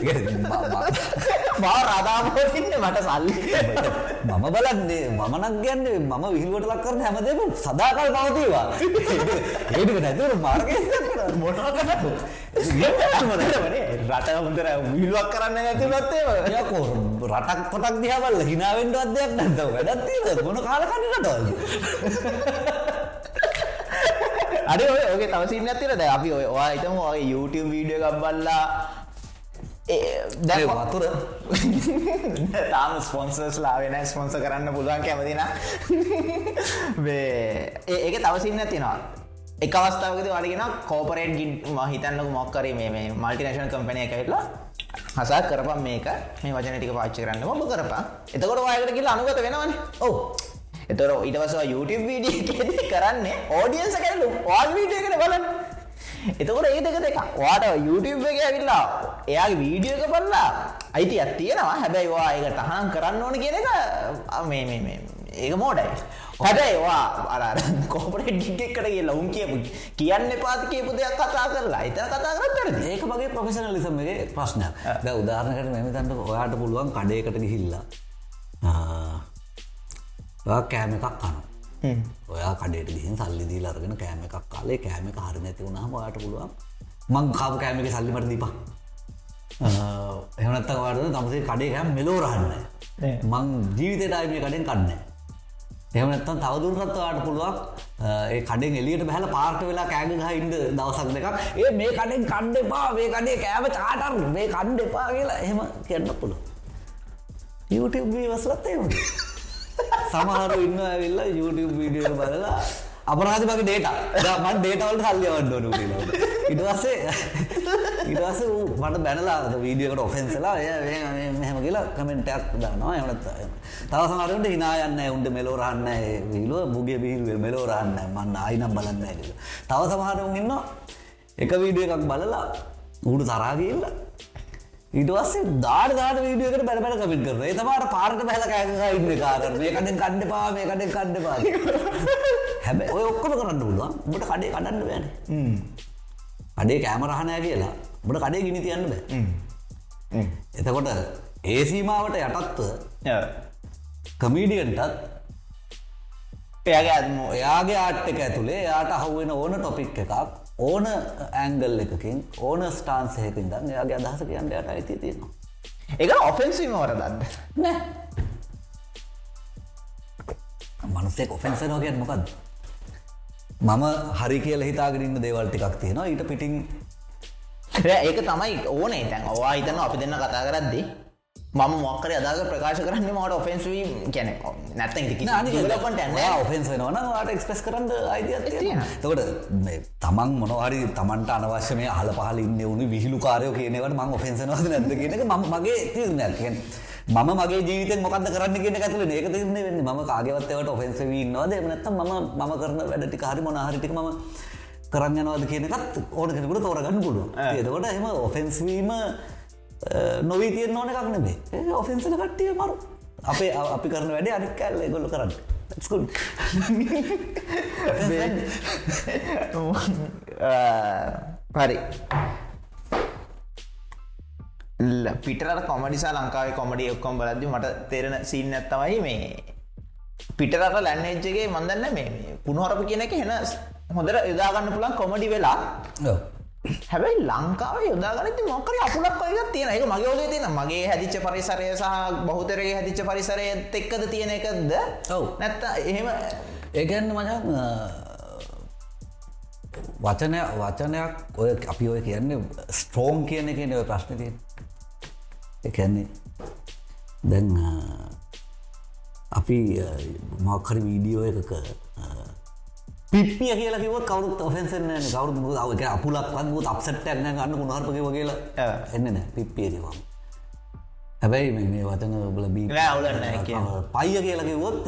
මා රදාමතින්න මට සල්ලි. මම බලන්නේ මමනක් ගැන්නේ මම විහිලුවට ලක් කරන හැමදේම සදාකල් පවතිවා ඒටික නැතුර මාර්ග මොට රට හොඳර විල්ුවක් කරන්න? නැතිවත්තේ යකෝ රටක් පොටක් දිහාවල්ල හිනාවෙන්ට අදයක් නැතව වැඩත්තිීද ගොන කාලකන්නටවල් අඩ ඔගේ තවසින්න ඇතිරද අපි ඔයා හිතම ඔගේ YouTube වීඩියෝ එකක් බල්ලා දැ වතුර? තාම ස්පොන්සර්ස් ලාවෙන ස්පොන්ස කරන්න පුළුවන් කැමතින ඒක තවසින්න තිනවා එක අවස්ථාවකද වඩගෙන කෝපරේට් ගින් මහිතන්නක මොක්කර මේ මල්ටිනේශන කම්පනය එකවෙටලා හසා කරපම් මේක. මේ වචන ටික පාච්චි කරන්න. ඔබ කරපා එතකොට වායකට කියලා අනුගත වෙනවන. ඕ එතොර ඉටවස YouTube වීඩිය කරන්නේ ඕඩියන්ස කරලු වාල් වීඩිය කර බලන්න. එතකොට ඒ දෙක දෙක වාට YouTube එක ඇවිල්ලා එයාගේ වීඩියෝ එක බලලා අයිති ඇත්තියෙනවා හැබැයි වා ඒක තහනම් කරන්න ඕන කියන එක මේ මේ මේ ඒක මෝඩයි. හැබැයිවා අර කෝපරට ගිගෙක්කට කියලා උන් කියපු කියන්න පාති කියපු දෙයක් කතා කරලා. එත කතා කරන්න ඒක මගේ ප්‍රොෆෙසනලිසම්ගේ ප්‍රශ්නයක්. ද උදාහරණකට මෙම තන්ට ඔයාට පුළුවන් කඩයකට ගිහිල්ලා. කෑම එකක් කන ඔයා කඩට ගිහින් සල්ලි දී ලරගෙන කෑම එකක් කාලේ කෑම එක හරි නැති වුණහම ඔයාට පුළුවන් මං කාප කෑම එක සල්ලිමට දීපා එහනත්ත වාට තමසේ කඩේ කෑම් මෙලෝරහන්න මං ජීවිතයට අයම කඩෙන් කන්නේ එහමනත්තන් තවදුරටත් වාට පුළුවන් ඒ කඩෙන් එලියට බැහල පාර්ට වෙලා කෑග ඉන්ද දවසක් දෙකක්. ඒ මේ කඩෙන් කණ්ඩ එපා මේ කඩේ කෑම චාටර් මේ කණ්ඩ එපා කියලා එහෙම කියන්න පුළුව YouTube වසලත් ඒම සමහරු ඉන්න ඇවිල්ලා YouTube වීඩියෝ බලලා අපරාධ මගේ ඩේට මන් ඩේටවල්ට සල්ලියවන්න ඕන ඉටවස්සේ ඉටවස මට බැනලා වීඩියකට ඔෆෙන්සලා එය මෙහම කියලා කමෙන්ටයක් දන්නවා එමනත් තව සමරට හිනායන්න උන්ට මෙලෝරන්න වීලුව මුගේ බිහිල් මෙලෝරන්න මන්න අයිනම් බලන්න ඇ තව සමහරුම් ඉන්න එක වීඩිය එකක් බලලා ඌට තරාගල්ල ඉටවස්සේ දාට දාට වීඩියකට බැල බැල කමින් කරන ඒතමාට පාරට බැල කෑක ඉන්න කාරන මේ කඩෙන් කණ්ඩ පා මේ කඩෙන් කණ්ඩ පා හැබැ ඔය ඔක්කොම කරන්න පුළුවන්. බට කඩේ කඩන්න බෑන. අඩේ කෑමරහනෑ කියලා. බට කඩේ ගිනි තියන්න බෑ. එතකොට ඒ සීමාවට යටත්ව කමීඩියන්ටත් එයාගේ අත්ම එයාගේ ආට් එක ඇතුළේ යාට අහුවෙන ඕන ටොපික් එකක් ඕන ඇංගල් එකකින් ඕන ස්ටාන්සයකින් දන්න එයාගේ අදහස කියන්න යට අයිති තියෙනවා. එක ඔෆෙන්සිීම වරදන්න නෑ. මනුස්සේ ඔෆෙන්ස නෝගෙන් මොකක්ද මම හරි කියල හිතාගෙනන්න දේවල් ටිකක් තියෙනවා. ඊට පිටිං ඒක තමයි ඕනේ. තැන් ඔවා හිතන අපි දෙන්න කතා කරද්දි මම මොක්කර අදාග ප්‍රකාශ කරන්න මට ඔෆෙන්ස්වී ගැන නැත ඔෆෙන්ස් වෙනවන ට එක්ස්පෙස් කරන්න අයිතිය. තකට තමන් මොනහරි තමන්ට අනවශ්‍ය මේ හල පහල ඉන්න වුණු විහිලු කාරයෝ කියනවට මං ඔෆෙන්සනවද නැද කියනක ම මගේ තිරනැ මම මගේ ජීවිත මොකද කරන්න කියන ඇතුල ඒක තිරන වෙන්න ම කාගවත්තවට ඔෆෙන්සවී නවද එමනත්ත ම මම කරන වැඩටි හරි මොනහරිටික ම කරන්න යනවාද කියනකත් ඕන කෙනෙකුට තෝරගන්න පුළුව එතකොට එම ඔෆෙන්ස්වීම නොවී තියෙන් ඕන එකක් නෙබේ ඒ ඔෆෙන්සල කට්ටිය මරු. අපේ අපි කරන වැඩේ අනික් කැල්ල ගොල්ල කරන්න. ස්කුල් හරි. පිටරට කොමඩිසා ලංකාවේ කොමඩි ඔක්කොම් බලද්දි මට තේරෙන සිීන් ඇත්තවයි මේ. පිටරට ලැන්නේච්චගේ මන්දන්න මේ කුණහරප කියන එක හෙන හොඳර යොදාගන්න පුළන් කොමඩි වෙලා හැබැයි ලංකාව යොදාගනති මොකර අපපුලක් ඔයක තියෙන එක මගේ ඔලේ තියෙන මගේ හැදිච්ච පරිසරය සහ බහුතරගේ හැදිච්ච පරිසරයත් එක්කද තියෙන එකක්ද? ඔව්. නැත්ත එහෙම ඒගැන්න මචන් වචනය වචනයක් ඔය අපි ඔය කියන්නේ ස්ට්‍රෝම් කියන කියන ඔය ප්‍රශ්න තිය එකන්නේ දැන් අපි මොක්හරි වීඩියෝ එකක පිපිය කියලා කිව කවුත් ඔෆෙන්සන කවරු ක අපපුලක් වත් අපසට්ටක් ගන්න ගුණහරපක වගේලා ආ. එන්න නෑ පිප්පිය කිවම් හැබැයි මේ වචන බල බී. පයිය කියලා කිවොත්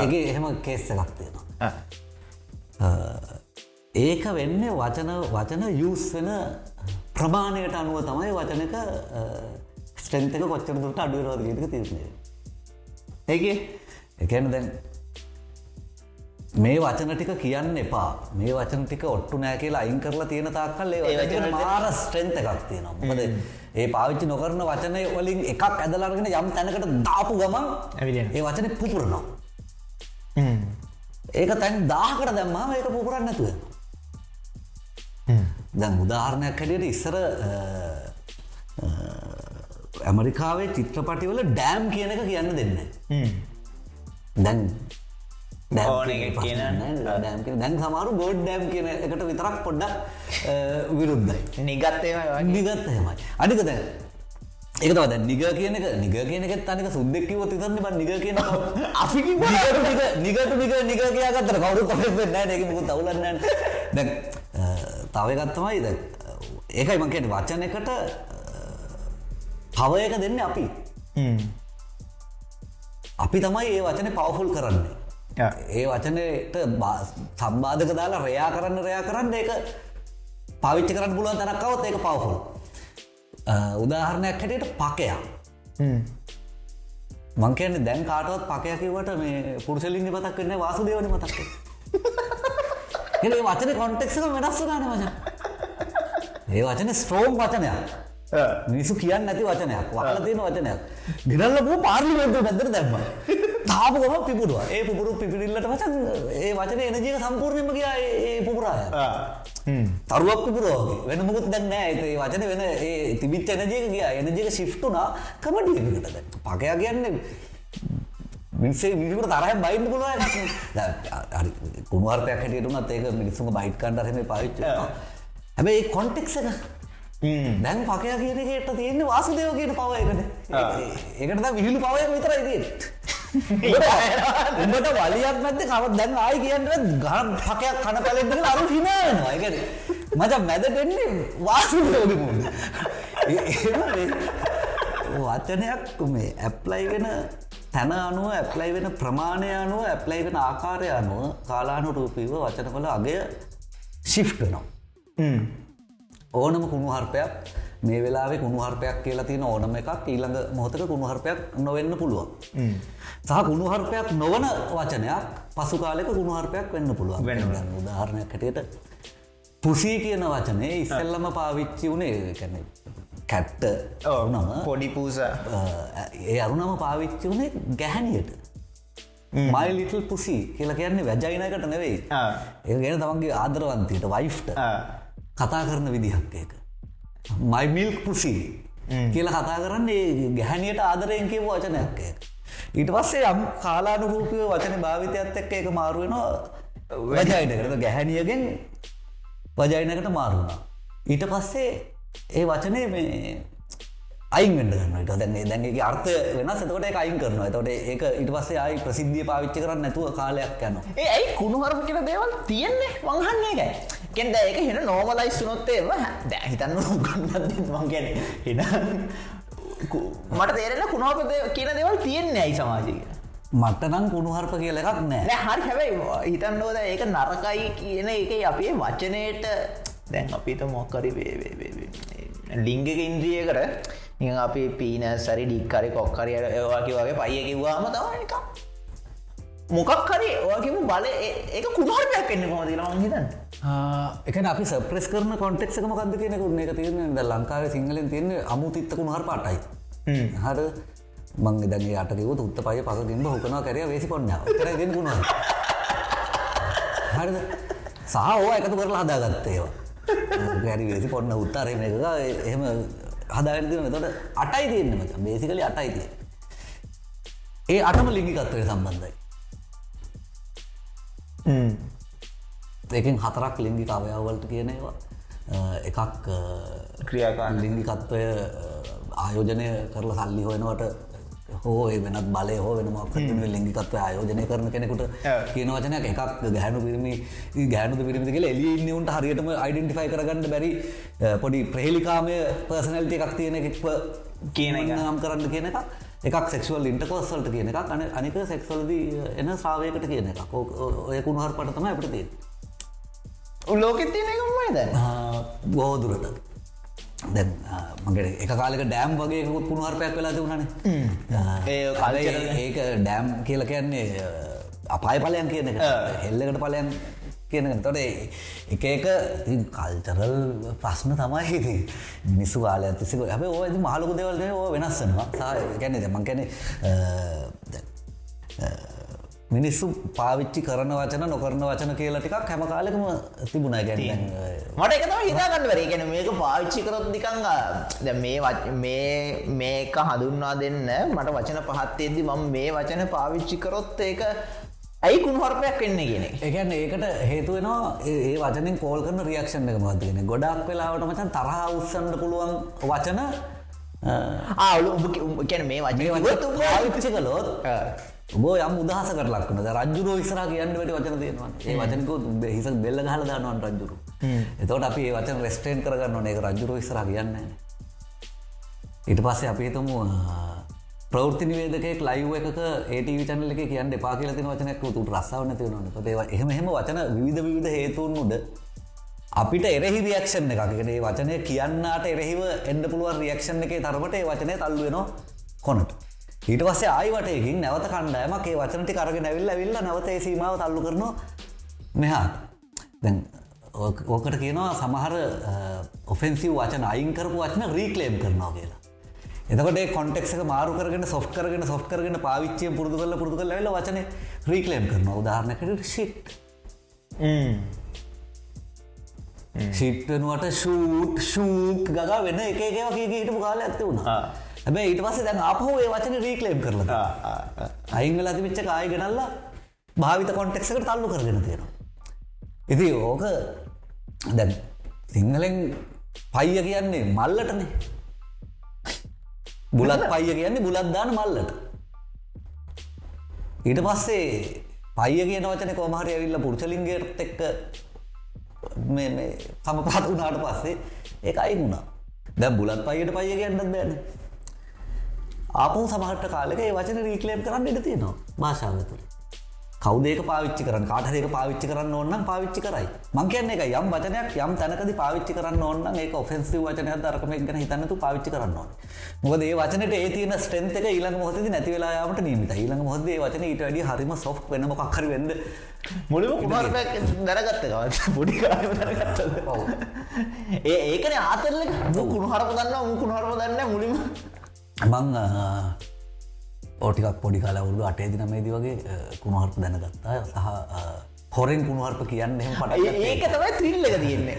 ඒගේ එහෙම කේස්ස එකක් තියෙනවා. ඒක වෙන්න වචන වචන යස් වෙන ප්‍රමාණයට අනුව තමයි වචනක ස්ට්‍රෙන්තක කොච්චර දුට අඩුවරෝද ගටක තිරණය ඒක? එකන දැන් මේ වචන ටික කියන්න එපා. මේ වචන ටික ඔට්ටු නෑ කියලා අයින් කරලා තියෙන තාක්කල් ඒ මාර ස්ට්‍රෙන්ත එකක් තියෙනවා. මොකද ඒ පාවිච්චි නොකරන වචනය වලින් එකක් ඇදලාරගෙන යම් තැනකට දාපු ගමන්. ඒ වචන පුපුරනවා. ඒක තැන් දාහකට දැම්මා ඒක පුපුරන්න නැතුව. දැන් උදාහරණයක් හැටියට ඉස්සර ඇමරිකාවේ චිත්‍රපටිවල ඩෑම් කියන එක කියන්න දෙන්න. දැන් දැන් සමාරු ගෝඩ් ඩෑම් කියන එකට විතරක් පොඩ්ඩක් විරුද්ධයි. නිගත්තේම නිගත් එහෙමයි. අනික දැන් ඒක තව දැන් නිග කියන එක නිග කියන එකත් අනික සුද්දෙක් කිව්වොත් විතරනේ බං නිග කියන අපි කිව්වා? නිග නිග නිග නිග නිග කියාගත්තට කවුරුත් කොහෙත් වෙන්නේ නැහැ නේ ඒක මොකද අවුලක් නැහැ නේ. දැන් අ, තව එකක් තමයි දැන් අ, ඒකයි මම කියන්නේ වචනයකට පව එක දෙන්නේ අපි. අපි තමයි ඒ වචනේ පවෆුල් කරන්නේ. ඒ වචනයට සම්බාධක දාලා රයා කරන්න රයා කරන්න ඒක පාවිච්චි කරන්න පුළුවන් තැනක්කවත් ඒක පවෆුල් උදාහරණයක් හැටියට පකයක්. මං කියන්නේ දැන් කාටවත් පකය කිවට මේ පුරුසලින්ග මතක් වෙන්නේ වාසුදේවන මතක්ක ඒ වචන කොන්ටෙක්ක වෙනස්ස ගන වචන ඒ වචන ස්ට්‍රෝම් වචනයක්. මිනිසු කියන්න නැති වචනයක් වහල තියෙන වචනයක්. ගිරල්ලපු පාර්ලිමෙන්තු පැදර දැම්ම තාපුගම පිපුරුව. ඒ පුපුරු පිපිරිල්ලට වචන් ඒ වචන එනජීක සම්පූර්ණයම කියා ඒ පුපුරාය. තරුවක් පිපුරුවගේ වෙන මුකුත් දැන්න ඇතේ වචන වෙන ඒ තිබිච් එනජයක ගිය. එනජක ශිෆ්ටුනා කමඩියකට පකයා කියන්නේ මිනිසේ මිනිකට තරහ බයින්න පුළුව කුණුවර්පයක් හැටියටුනත් ඒක මිනිස්සුම බයිට් කණ්ඩරම පාවිච්ච හැබැයි ඒ කොන්ටෙක්ස එක දැන් පකයා කියන එකට තියෙන්නේ වාසුදේව කියන පව එකට. ඒකට විහිලු පවය විතරයි උඹට වලියක් නැත්ත කව දැන් ආයි කියන්න ගම් පකයක් කන පැලෙන්ට අරු හිනානවා එක මච මැදටෙන්නේ වාසුලෝගමුණ වචනයක් මේ ඇප්ලයි වෙන තැන අනුව ඇප්ලයි වෙන ප්‍රමාණය අනුව ඇප්ලයි වෙන ආකාරය අනුව කාලානු රූපීව වචනකොල අගය ශිෆ්ටනවා ඕනම කුණුහර්පයක් මේ වෙලාවේ කුණුහර්පයක් කියලා තියෙන ඕනම එකක් ඊළඟ මොහොතක කුණුහර්පයක් නොවෙන්න පුළුවන්. සහ කුණුහර්පයක් නොවන වචනයක් පසු කාලෙක කුණුහර්පයක් වෙන්න පුළුවන්. වෙන්න උදාහරණයක් හැටියට පුසී කියන වචනේ ඉස්සල්ලම පාවිච්චි වුණේ කැන කැට්ට නම පොඩි පූස. ඒ අරුණම පාවිච්චි වුණේ ගැහැනියට මයි ලිටල් පුසි කියලා කියන්නේ වැජයිනකට නෙවෙයි. ඒ ගැන තමන්ගේ ආදරවන්තයට වයිෆ්ට කතා කරන විදිහක් ඒක. මයි මිල්ක් පුසි කියලා කතා කරන්නේ ගැහැනියට ආදරයෙන් කියව වචනයක් ඒක. ඊට පස්සේ යම් කාලානුරූපය වචන භාවිතයත් එක්ක ඒක මාරුවෙනවා වජයිනකට ගැහැනියගෙන් වජයිනකට මාරුණා. ඊට පස්සේ ඒ වචනය මේ අයින්ගට කරන්නට දැන්නේ දැන්ගේ අර්ථ වෙන සතකොට එක අයින් කරනවා. තොට ඒක ඉට පස්සේ අයි ප්‍රසිද්ධිය පාවිච්චි කරන්න නැතුව කාලයක් යන ඒ ඇයි කුණුහරප කියල දේවල් තියෙන්නේ? වංහන්නේ එකයි කෙන්ද ඒක හෙන නෝමලයි සුනොත්තේම දැ හිතන්න ගන්න මංගැන හෙන මට තේරෙන කුණුහප කියන දේවල් තියෙන්නේ ඇයි සමාජය? මට නම් කුණුහර්ප කියල එකක් නෑ හරි හැබැයි හිතන්නෝද ඒක නරකයි කියන එක අපේ වචනයට දැන් අපිට මොක්කරි ලිංගක ඉන්ද්‍රියකට නික අපි පීන සරි ඩික්කරි කොක්කරය ඒවාකි වගේ පයිය කිව්වාම තමනික මොකක් කරි ඕකිම බල ඒක කුණහරයක් එන්න කොමතිලා හිතන්න? එක අපි සප්‍රෙස් කරන කොන්ටෙක්ක මොකක්ද කියනකුන්න එක තියෙන ද ලංකාව සිංහලෙන් තියෙන අමුතිත්ත කුණහර පාටයි. හර. මං දගේ අටකව උත්ත පය පසකින්ම හොකනවා කැරය වෙසි කොන්න කර ගෙන්කුණ හරිද? සහ ඕ එකතු කරලා හදාගත්තේවා ගැරි වෙසි පොන්න උත්තරය එක එහෙම හදාගතින තොට අටයි තියෙන්න්න මච. බේසිකලි අටයි තිය ඒ අටම ලිංගිකත්වය සම්බන්ධයි ඒකින් හතරක් ලිංගික අවයවවලට කියනවා එකක් ක්‍රියාකා ලිංගිකත්වය ආයෝජනය කරලා සල්ලි හොයනවට හෝ වෙනත් බලය හෝ වෙනමක් ලිංගිකත්ව ආයෝජනය කරන කෙනෙකුට කියන වචනයක්. එකක් ගැහනු පිරිමි ගැනු පිරිමි කියල එලින්නවුන්ට හරියටම අයිඩෙන්ටිෆයි කරගන්න බැරි පොඩි ප්‍රහෙලිකාමය පර්සනල්ට එකක් තියෙන එක්ව කියන නම් කරන්න කියන එක එකක් සෙක්ෂුවල් ඉන්ටකෝස්සල්ට කියන එක අන අනික සෙක්සල්ද එන සාවයකට කියන එක ඔය කුණහර පටතම අපට තිය ලෝකෙත් තියෙන එකමයි දැන් බෝදුරට දැ මගේ එක කාලක ඩෑම් වගේ කුණුහරපයක් වෙලා තිබුණනේ. ඒ කාල ඒක ඩෑම් කියල කියන්නේ අපාය පලයන් කියන එක. හෙල්ලකට පලයන් කියන තොට එක එක කල්චරල් ප්‍රශ්න තමයි හිති මිනිස්සු කාලය තිසික හැබ ඕ මාලුක දෙවල්න ඕ වෙනස්සනවා ගැන දෙමන් කැනෙ මිනිස්සු පාවිච්චි කරන වචන නොකරන වචන කියලා ටිකක් හැම කාලෙකම තිබුණ. ගැන මට එකතම හිතාගන්න වර ගැන මේක පාවිච්චි කරොත් නිකං දැ මේ මේක හඳුන්වා දෙන්න මට වචන පහත්තේදී මම මේ වචන පාවිච්චි කරොත් ඒක ඇයි කුණුහරපයක් වෙන්න ගෙන එකන්න ඒකට හේතුවෙනවා ඒ වචනින් කෝල් කරන රියක්ෂණ එක මත්ගෙන ගොඩක් වෙලාවට මචන් තරහ උත්සන්ඩ පුළුවන් වචන ආලු කැන මේ වචන කලොත් බෝ යම් උදහස කරලක්න රජුර විසර කියන්න වැට වචන තියෙනවා ඒ වචනක හිස බෙල්ල හල දානුවන් රජුරු එතවට අපි වචන රෙස්ටේන් කරගන්න ඒ රජුර විසර කියන්න. ඊට පස්සේ අපි හිතමු ප්‍රෘති නිවේදක ලයිව එකක ඒටව චනලක කියන්න එපා කියල තින වචනයක් තුට රස්සාාව නැතිවන ඒවා එහෙම එහෙම වචන විධ විධ හේතුන් උඩ අපිට එරෙහි රියක්ෂණ එකකනේ වචනය කියන්නට එරෙහිව එන්ඩ පුළුවන් රියක්ෂණ එක තරමට ඒ වචනය තල්ලුවෙනවා කොනට. ඊට පස්සේ ආයිවටයකින් නැවත කණ්ඩෑමක් ඒ වචනටි කරගෙන ඇවිල්ල විල්ල නැවතේ සීමාව තල්ලු කරන මෙහා දැන් ඕකට කියනවා සමහර ඔෆෙන්සිව වචන අයින් කරපු වචන රීක්ලේම් කරනවා කියලා. එතකට කොන්ටෙක්ක මාරු කරගෙන සොෆ් කරගෙන සොෆ් කරගෙන පාවිච්චය පුරදු කල පුරදු කල ල වචන රීක්ලේම් කරන උදාහරණකට ශිට් ශිට්ටනුවට ෂූට් ෂූක් ගගා වෙන එක එකවා කිය හිටපු කාල ඇත්ත වුණා හැබැ ඊට පස්සේ දැන් අපහෝ ඒ වචන රීක්ලේම් කරලා අයිංගල තිවිච්ච කාය ගෙනල්ලා භාවිත කොන්ටෙක්සකට තල්ලු කරගෙන තියෙනවා. ඉති ඕක දැන් සිංහලෙන් පයිය කියන්නේ මල්ලටනේ බුලත් පයිය කියන්නේ බුලත්දාන මල්ලට. ඊට පස්සේ පයිය කියන වචන කොමහරි ඇවිල්ල පුරුචලින්ගේට එක්ක සම පත් වනාට පස්සේ ඒ අයි වුණා. දැ බුලත් පයියට පයිය කියන්නත් බෑන. ආපු සමහට කාලක ඒ වචන රීකලේම් කරන්න ඉඩ තියෙනවා. භාෂාව තුළ කවදේක පාවිච්චි කරන්න? කාටදේක පාවිච්චි කරන්න ඕන්න පාවිච්චි කරයි. මං කියන්නේ එක යම් වචනයක් යම් තැනකද පාවිච්චි කරන්න ඕන්න ඒ ඔෆෙන්සි වචනයක් දරකම ගැන හිතන්නතු පාවිච්චි කරන්න ඕන. මොකද ඒ වචනට ඒ තියන ස්ට්‍රෙන්ත එක ඊළඟ මොහොතද නැතිවෙලායාමට නීමට ඊළඟ මොහොද වචන ඊට වැඩි හරිම සොෆ් වෙන මොක්කර වෙන්න මුලිම කුමාර්පයක් දරගත්ත ගවත් පොඩි දරගත්ත ඒ ඒකන ආතරල කුණහරප දන්න මුකුණු හරප දන්න මුලිම මං ඕටිකක් පොඩි කාල වුරු අටේදි නමේදී වගේ කුණුහර්ප දැනගත්තා. සහ හොරෙන් කුණුහර්ප කියන්න එහම පට ඒක තමයි ත්‍රිල්ලක තියෙන්නේ.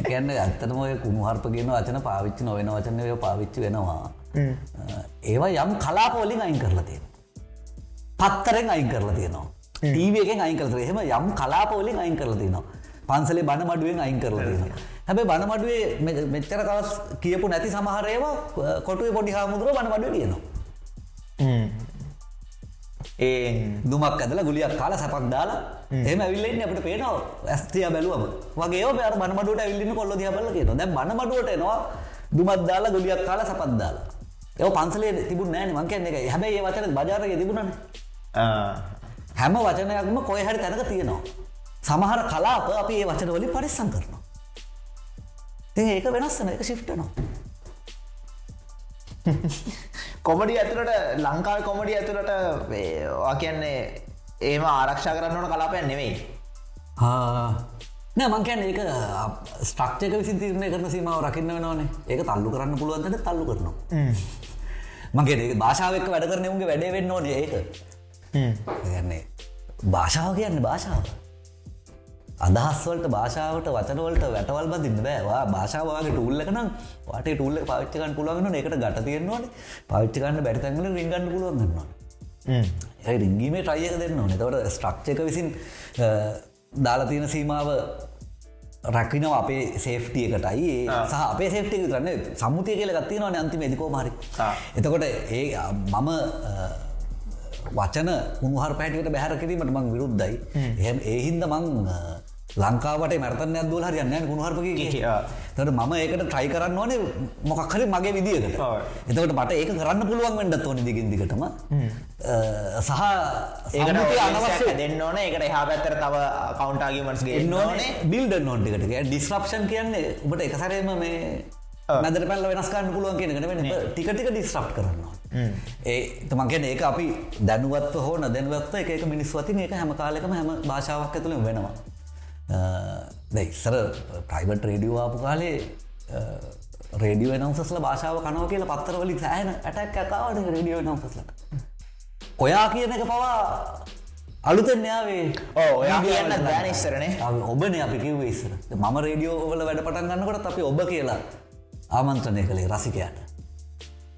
එකන්න ඇත්තටම ඔය කුණුහර්ප කියන වචන පාවිච්චි නොවෙන වචනය පාවිච්චි වෙනවා. ඒවා යම් කලාපෝලින් අයින් කරලා තියෙන පත්තරෙන් අයින් කරලා තියෙනවා. ටීවකෙන් අයින් කරත එහෙම යම් කලාපෝලින් අයින් කරලා තියෙනවා. පන්සලේ බණ මඩුවෙන් අයින් කරලා තියෙනවා. හැබැ බණ මඩුවේ මෙච්චර කවස් කියපු නැති සමහරයවා කොටුවේ පොඩි හාමුදුරුව බණ මඩුව කියනවා ඒ දුමක් ඇදල ගුලියක් කාල සැපක් දාලා එම ඇවිල්ලෙන් අපට පේනවා. ඇස්තිය බැලුවම. වගේ පර බනමඩුවට ඇවිල්ලින්න කොල්ල දිහබල කියන දැ බනමඩුවට එනවා. දුමත් දාලා ගුලියක් කාල සපත් දාලා. ඒ පන්සලේ තිබුණ නෑන මං කියන්නේ එක හැබැයි ඒ වචන බජාරය තිබුණන. හැම වචනයක්ම කොය හරි තැනක තියෙනවා. සමහර කලාප අපි ඒ වචන වලින් පරිස්සම් කරනවා. ඒක වෙනස්සන එක ශිප්ටනවා කොමඩි ඇතුළට ලංකාව කොමඩි ඇතුළට කියන්නේ ඒම ආරක්ෂා කරන්න ඕන කලාපයන් නෙවෙයි නෑ මංකැන් ඒක ස්ට්‍රක්්චක විසි තිරණය කරන සීමාව රකින්න වෙනවානේ. ඒක තල්ලු කරන්න පුළුවන්ට තල්ලු කරනවා? මගේ ඒ භාෂාවක වැඩ කරන උන්ගේ වැඩේ වෙන්න ඕනේ ඒක. ගන්නේ භාෂාව කියන්න භාෂාව අදහස්වලට භාෂාවට වචනවලට වැටවල් බඳන්න බෑවා භාෂාවගේ ටූල්ලකනම් වාට ටූල්ල පාච්චකන් පුළුවන්ගන එකට ගට තියෙන්නවන පාච්චකන්න බැරිතැගල රිංගන්න පුළුවන්ගන්නවා ඒ රිංගීමේ ට්‍රයියක දෙන්න ඕන. තවට ස්ට්‍රක්්චක විසින් දාලා තියෙන සීමාව රැකිනව අපේ සේෆ්ටියකටයි සහ අපේ සේෆ්ටිය කරන්න සම්මුතිය කියල ගත්තිනවන අන්තිම එදිකෝ මරි එතකොට ඒ මම වචන උහර පැටියට බැහර කිරීමට මං විරුද්ධයි. එහම ඒහින්ද මං ලංකාවට මැර්තන ඇදදුල හරියන්න ගුණහරපක තට මම ඒකට ට්‍රයි කරන්න ඕනේ මොකක්හරි මගේ විදිියකට. එතකට මට ඒක කරන්න පුළුවන් වෙන්ඩත් ඕනි දිගින්දිකටම සහ ඒකට අනවශ්‍ය. දෙන්න ඕන. ඒකට එහා පැත්තර තව කවන්ටාගමටස්ගේ නොනේ බිල්ඩ නොන්ටිකට ඩිස්්‍රප්ෂන් කියන්නේ ඔබට එකසරේම මේ මැදර පැල්ල වෙනස්කාන්න පුළුවන් කියනකට වෙන ටිකටික ඩිස්්‍රප් කරන්නවා ඒ තමන්ගෙන ඒක අපි දැනුවත් හෝ නොදැනුවත්ව එක මිනිස් වතින ඒක හැම කාලෙකම හැම භාෂාවක් ඇතුළ වෙනවා දැයිස්සර ප්‍රයිබට් රේඩියවාපු කාලේ රේඩිය නම්සස්ල භාෂාව කනව කියල පත්තරවලි සෑන ඇටක් ඇකාවට රඩියෝ නම්සස්ලට ඔයා කියන එක පවා අලුතෙන් යාවේ ඔයා කියන්න දැන ඉස්සරනේ ඔබන අපි කිව්ව ඉස්සර මම රේඩියෝවල වැඩ පටන් ගන්නකොට අපි ඔබ කියලා ආමන්ත්‍රණය කළේ රසිකයට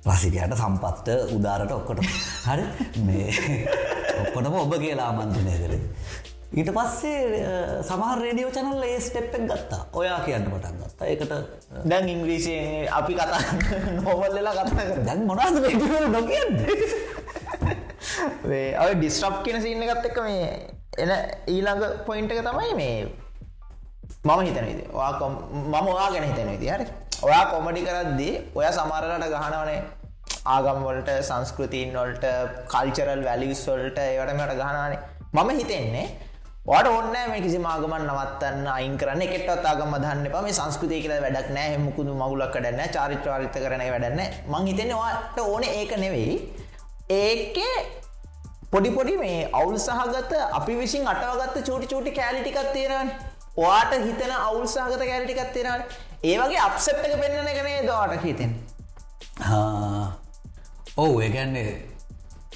රසිකයට සම්පත්ට උදාරට ඔක්කොට හරි මේ ඔක්කොටම ඔබ කියලා ආමන්ත්‍රණය කරේ ඊට පස්සේ සමහර රේඩියෝ චනල් ඒ ස්ටෙප්පෙන් ගත්තා. ඔයා කියන්න පටන් ගත්තා. ඒකට දැන් ඉංග්‍රීසියෙන් අපි කතා නොවල්ලලා කතා දැන් මොනාද රේඩියෝ නොකියන්න? ඔය ඩිස්ට්‍රප් කියන සින්න ගත්ත එක මේ එන ඊළඟ පොයින්ට එක තමයි මේ මම හිතනවිද මම ඔයා ගැන හිතන විදි හරි. ඔයා කොමඩි කරද්දී ඔය සමරලට ගහනවනේ. ආගම්වලට සංස්කෘතින් වලට කල්චරල් වැලිස් වල්ට ඒවටමට ගහනානේ මම හිතෙන්නේ වට ඔන්න මේ කිසි මාගමන් නවත්තන්න අයින් කරන්න. එකෙටත් ආගම දන්න එපා. මේ සංස්කෘතිය කියලා වැඩක් නෑ හෙමුකුදු මගුලක් වැඩන්න චාරිත්‍රාරිත කරන වැඩන්න මං හිතන්නේ වාට ඕන ඒක නෙවෙයි. ඒකේ පොඩිපොඩි මේ අවුල් සහගත අපි විසින් අටවගත්ත චූටි චූටි කෑලිටිකක් තියෙනවන. ඔයාට හිතන අවුල් සහගත කෑලිටිකක් තියෙනවන. ඒ වගේ අප්සෙට් එක පෙන්න්න එකනේ දවාට හිතෙන් ඔවු ඒකන්නේ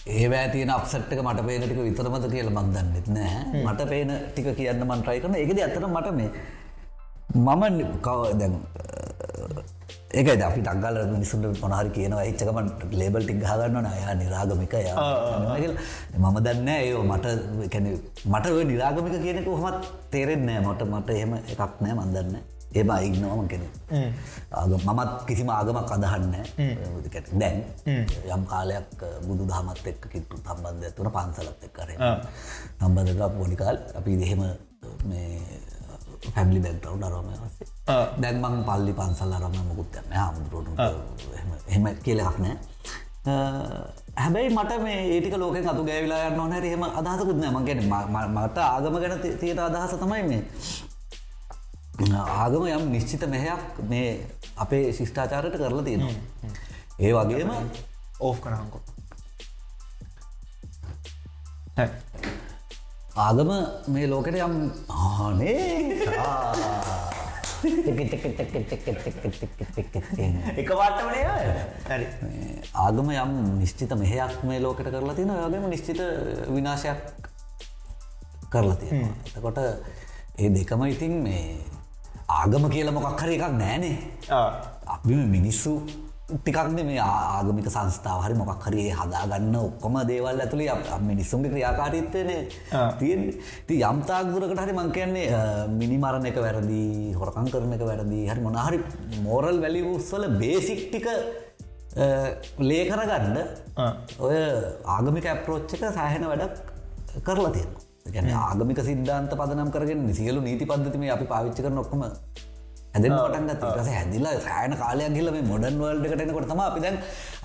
ඒවෑ තියෙන අපසට්ක මට පේන ටික විතරමද කියල මන්දන්නෙත් නෑ. මට පේන ටික කියන්න මන්ට්‍රයි කරන එකද ඇතර මට මේ මම කව දැන් ඒක අපි ටක්ගල මිනිසුන්ට මොනහරි කියනවා එච්චකම ලේබල් ටික් හගන්න අයා නිරාගමිකය මම දන්න ඒ මට මට නිරාගමික කියනෙක හොමත් තේරෙන්නෑ මට මට එහෙම එකක් නෑ. මන්දන්න ඒම ඉන්නවම කෙන මමත් කිසිම ආගමක් අදහන්න දැන් යම් කාලයක් බුදු දහමත් එක්ක කිට්ටු සම්බන්ධය තුන පන්සලත් එක් කර සම්බන්ධක පොඩිකාල් අපි දෙහෙම මේ පැමිලි බැක්ටව් අරම වස්සේ දැන් මං පල්ලි පන්සල් අරම මුකුත්යන්න හාමුදුරුවනට එහෙම කියලක් නෑ හැබැයි මට මේ ඒටික ලෝක අතු ගෑවිලා යන්න ඕන හෙම අදහසකුත් නෑ මගෙන මට ආගම ගැන තියෙන අදහස තමයි මේ ආගම යම් නිශ්චිත මෙහයක් මේ අපේ ශිෂ්ඨාචාරයට කරලා තියෙනවා. ඒ වගේම ඕෆ් කරහංකෝ ආගම මේ ලෝකට යම් ආනේ එක වාටමනේ හරි. ආගම යම් නිශ්චිත මෙහයක් මේ ලෝකට කරලා තියෙන යගේම නිශ්චිත විනාශයක් කරලා තියෙනවා. එතකොට ඒ දෙකම ඉතින් මේ ආගම කියල මොකක් හරි එකක් නෑනේ අපි මිනිස්සු ටිකක්ද මේ ආගමික සංස්ථාව හරි මොකක් හරි හදාගන්න ඔක්කොම දේවල් ඇතුළේ මිනිස්සුන්ගේ ක්‍රියාකාරීත්වයන තියෙන් ති යම්තාගදුරකට හරි මං කියන්නේ මිනිමරණ එක වැරදි හොරකං කරන එක වැරදි හරි මොනහරි මෝරල් වැලිවස්සල බේසික්ටික ලේ කරගන්න ඔය ආගමික ඇප්‍රෝච්චක සෑහෙන වැඩක් කරලා තියෙනවා ගැන ආගමික සිද්ධාන්ත පදනම් කරගෙන සියලු නීති පද්ධතිම අපි පාවිච්චි කර නොක්කම ඇද පටන්ගත් රස හැදිලා සෑන කාලයක් ගිල මේ මොඩන් වල්ඩ කටනකොට තම අපි දැන්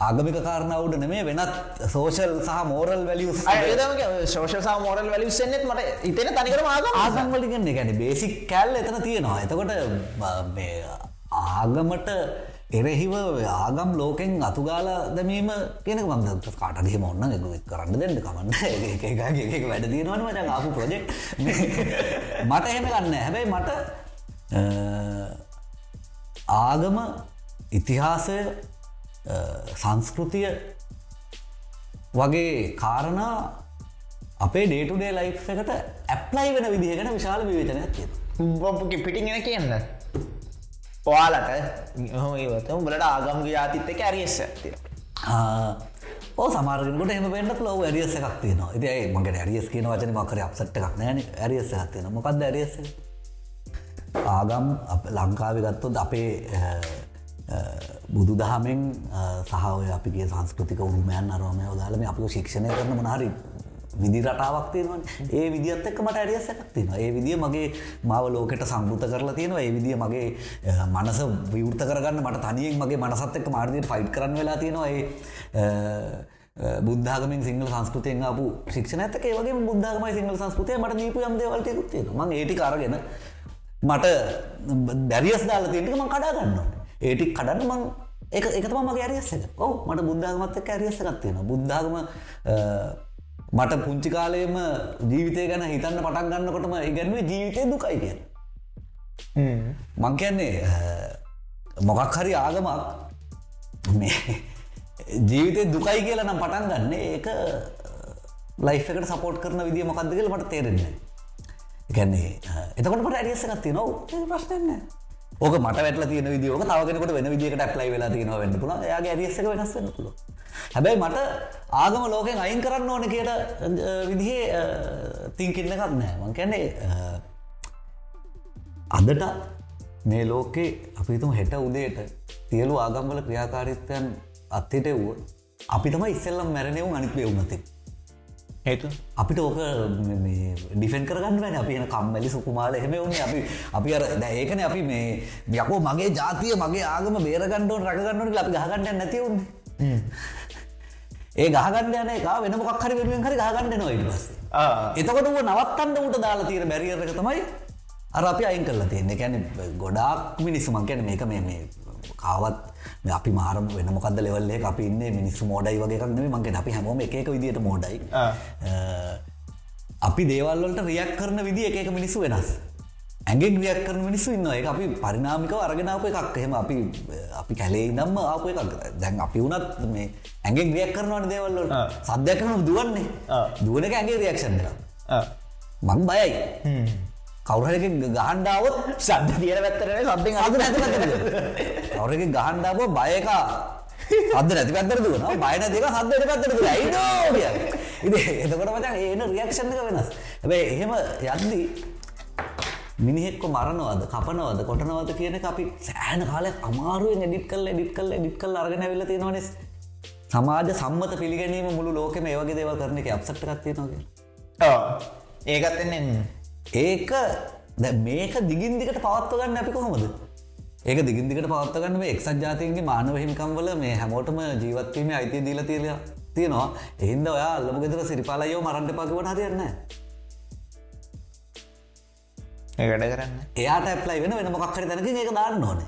ආගමික කාරණාවට නෙමේ වෙනත් සෝෂල් සහ මෝරල් වැලිය ශෝෂ මෝරල් වැලිසෙන්නෙත් මට ඉතන තනිකර ආගම ආගම්වලිගන්න ගැන බේසික් කැල් එතන තියෙනවා. එතකොට ආගමට එරෙහිව ආගම් ලෝකෙන් අතුගාලා දැමීම කෙනෙක මන්ද කාටගේ මොන්න එක කරන්න දෙන්න කමන්න. එක වැඩ තියෙනවන මට ආපු ප්‍රජෙක්් මට එහෙම ගන්න හැබැයි මට ආගම ඉතිහාසය සංස්කෘතිය වගේ කාරණා අපේ ඩේටුඩේ ලයි් එකට ඇප්ලයි වෙන විදිහකට විශාල විවේචනයක් තියෙන පිටිගෙන කියන්න. ඔයාලට හොමත උඹලට ආගම් ජාතිත් එක ඇරියස්ස ඇතිය ඕ සමාරකට එම පෙන්ට ලොව ඇරියස එකක් තියනවා. ඉතියි මගේ ඇරියස් කියන වචන මකර අපසට් එකක් නෑන ඇරියස ඇතින මොකක්ද ඇරියස ආගම් ලංකාව ගත්තොත් අපේ බුදු දහමෙන් සහය අපිගේ සංස්කෘතික උරුමයන් අරෝමය දාලම අපි ශික්ෂණය කරන මනහරි විදි රටාවක් තියෙනවන්. ඒ විදිත් එක්ක මට ඇරිය සැකක් තියෙන ඒ විදිිය මගේ මාව ලෝකට සම්බෘත කරලා තියෙනවා. ඒ විදිිය මගේ මනස විවෘත කරගන්න මට තනියෙන් මගේ මනසත් එක්ක මාර්දයට ෆයිට් කරන්න වෙලා තියෙනවා. ඒ බුද්ධාගමින් සිංහල සංස්කෘතියෙන් අපපු ශික්ෂණ ඇතක වගේ බුද්ධාගමයි සිංහල සංස්කෘතිය මට දීපු යම් දේවල්ටයකුත්තිය ම ඒටි කරගෙන මට බැරිියස් දාල තියෙනක ම කඩා ගන්න ඒටික් කඩන්න මං එක එකතම මගේ ඇරියස්සක ඔව මට බුද්ධාගමත් එක්ක ඇරියස්සකත් තියෙන බුද්ධාගම මට පුංචි කාලයම ජීවිතය ගැන හිතන්න පටන් ගන්නකොටම ඉගැන්වේ ජීවිතය දුකයි කිය මං කියන්නේ මොකක් හරි ආගමක් ජීවිතය දුකයි කියලා නම් පටන් ගන්න. ඒක ලයිෆකට සපෝට් කරන විදිිය මොකක්ද කියල මට තේරෙන්නේ එකන්නේ එතකොට ඇරියසකත් තියනව. ප්‍රශ්නන්න ඕක මට වැටල තියන විදිියෝක තවගෙනකට වෙන විදිකට ක්ලයි වෙලා තියෙනව වෙන්න පුල යාගේ ඇරියසක වෙනස්වන්න පුල හැබැයි මට ආගම ලෝකෙන් අයින් කරන්න ඕන කියට විදිහේ තිංකින්න එකක් නෑ මං කැන්නේ අදට මේ ලෝකේ අපිතුම හෙට උදේට තියලු ආගම්වල ක්‍රියාකාරිත්වයන් අත්තයට වුව අපි තම ඉස්සෙල්ලම් මැරණයව අනිත්වය වුනති හේතු අපිට ඕක ඩිෆෙන් කරගන්න වැන අපි එන කම්මලි සුකුමාල එහෙම වුණ. අපි අපි අර ඒකන අපි මේ යකෝ මගේ ජාතිය මගේ ආගම බේරගණ්ඩුවන් රගන්නට අපි ගහගන්න නැතිවුණ ඒ ගහගන්න යන වෙන මොක්හරි වෙනුවෙන් හරි ගහගන්න නොයිට පස්ස. එතකොට නවත්තන්න උට දාලා තීර බැරිියරක තමයි අර අපි අයින් කරලා තියෙන්නේ. කැන ගොඩාක් මිනිස්සුමන් කැන මේක මේ මේ කාවත් අපි මාරම වෙන මොකද ලෙවල්ලේ අපි ඉන්න මිනිස්සු මෝඩයි වගේ නෙම මගේ අපි හැමෝම එක විදිට මෝඩයි. අපි දේවල්වලට රියක් කරන විදි එක මිනිස්සු වෙනස්. ඇගේ ක්‍රියක් කරන මිනිස්සු ඉන්න එක අපි පරිනාමික අරගෙනාව එකක්. එහෙම අපි අපි කැලේ දම්ම ආපු එකක්. දැන් අපි වුණත් මේ ඇගේ ක්‍රියක් කරනවන දේවල්ලට සද්‍යයක් කරන දුවන්නේ. දුවන එක ඇගේ රියක්ෂන්ලා මං බයයි කවුරක ගහන්ඩාවත් සද්ධ තියන පැත්තරන සබ්ෙන් අද කවරක ගහන්ඩාව බයකා අද නැති පැත්තර දුවන බයන දෙක සද්දට පැත්තර යිඩෝ ඉ එතකොට මචන් ඒන රියක්ෂණ එක වෙනස්. හැබයි එහෙම යද්දී මිනිහෙක්ක මරනවද කපනවද කොටනවද කියන එක අපි සෑන කාලයක් අමාරුවෙන් එඩිට් කල් එඩිට් කල් එඩිට් කල් අරගෙන වෙල තියෙනවනෙස් සමාජ සම්මත පිළිගැනීම මුළු ලෝකෙම ඒවගේ දේවල් කරන එක අප්සට් කත්තිය නොගේ ඒකත් එන්නේ ඒක දැ මේක දිගින් දිකට පවත්ව ගන්න අපි කොහොමද? ඒක දිගින්දිකට පවත්වගන්න මේ එක්සත් ජාතියන්ගේ මානව හිමිකම්වල මේ හැමෝටම ජීවත්වීම අයිතිය දීල තියල තියෙනවා. එහින්ද ඔයා අල්ලම ගෙදර සිරිපාලයෝ මරන්ට පකිවට හරියන්න වැඩ කරන්න එයාට ඇප්ලයි වෙන වෙන මොක්හරි තැනකින් ඒක දාන්න ඕන.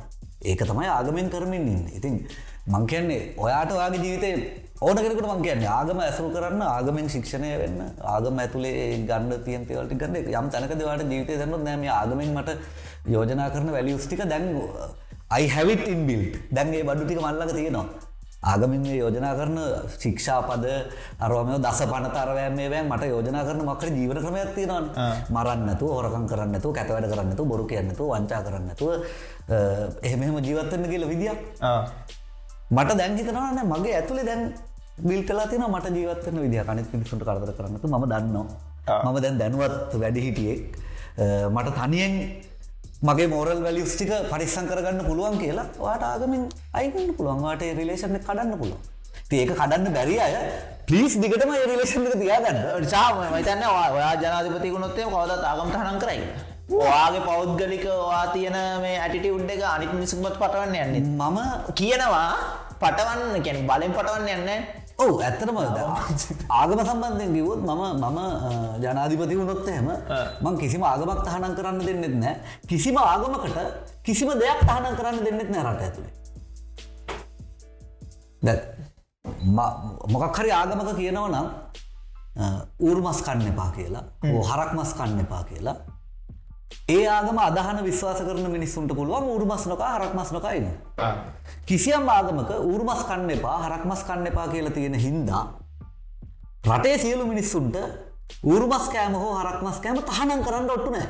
ඒක තමයි ආගමෙන් කරමින් ඉන්න. ඉතින් මං කියන්නේ ඔයාට ඔයාගේ ජීවිතය ඕන කෙනෙකුට මං කියන්නේ ආගම ඇසුරු කරන්න ආගමෙන් ශික්ෂණය වෙන්න ආගම ඇතුලේ ගන්න තියෙන තේවල්ට ගන්න යම් තැනක දෙවාට ජීවිතය දන්නොත් නෑ මේ ආගමෙන් මට යෝජනා කරන වැලියුස් ටික දැන් අයි හැවිට ඉන්බිල් දැන්ගේ බඩු ටික මල්ලක තියෙනවා. ආගමින් මේ යෝජනා කරන ශික්ෂාපද අරවම දස පනතරවෑම මේ මට යෝජනා කරන මක්කර ජීවන ක්‍රමයක් තියෙනවා මරන්නතු හොරකම් කරන්නතු කැතවැඩ කරන්නතු බොරු කියන්නතු වංචා කරන්නතුව එහෙමම ජීවත්තන්න කියල විදිියක්. මට දැන්හිතනවන්න මගේ ඇතුළේ දැන් බිල් කලා තින මට ජීවත්තන විදිහ කනෙත් පිනිසුට කරදර කරන්නතු ම දන්නවා. මම දැන් දැනුවත් වැඩි හිටියෙක්. මට තනියෙන් මගේ මෝරල් වැලිස් ටික පරිස්සං කරගන්න පුළුවන් කියලා වාට ආගමින් අයිකන්න පුළුවන්වාට රිලේෂන කඩන්න පුළුව ඒක කඩන්න බැරි අය පිස් දිගටම රිලේෂන් තියාගන්න. සාම මතන්න ඔයා ජනාධපති ගුණොත්තේ කවදත් ආගම් තහනම් කරයි. ඔයාගේ පෞද්ගලික වා තියන මේ ඇටිට උඩ් එක අනිත් මිනිසුමත් පටවන්න යන්නේ. මම කියනවා පටවන්න කැන බලෙන් පටවන්න යන්න ඔවු ඇත්තටම ආගම සම්බන්ධයෙන් කිවොත් මම මම ජනාධිපති වුණොත් එහෙම මං කිසිම ආගමක් තහනම් කරන්න දෙන්නෙත් නෑ. කිසිම ආගමකට කිසිම දෙයක් තහනම් කරන්න දෙන්නෙත් නෑ රට ඇතුළේ මොකක් හරි ආගමක කියනව නම් ඌර් මස් කන්න එපා කියලා හරක් මස් කන්න එපා කියලා ඒ ආගම අදහන විශ්වාස කරන මිනිස්සුන්ට පුළුවන් ඌරුමස් නොකා හරක් මස් නොකයින. කිසියම් ආගමක ඌරුමස් කන්න එපා හරක් මස් කන්න එපා කියලා තියෙන හින්දා රටේ සියලු මිනිස්සුන්ට ඌරුමස් කෑම හෝ හරක් මස් කෑම තහනම් කරන්න ඔට්ටු නෑ.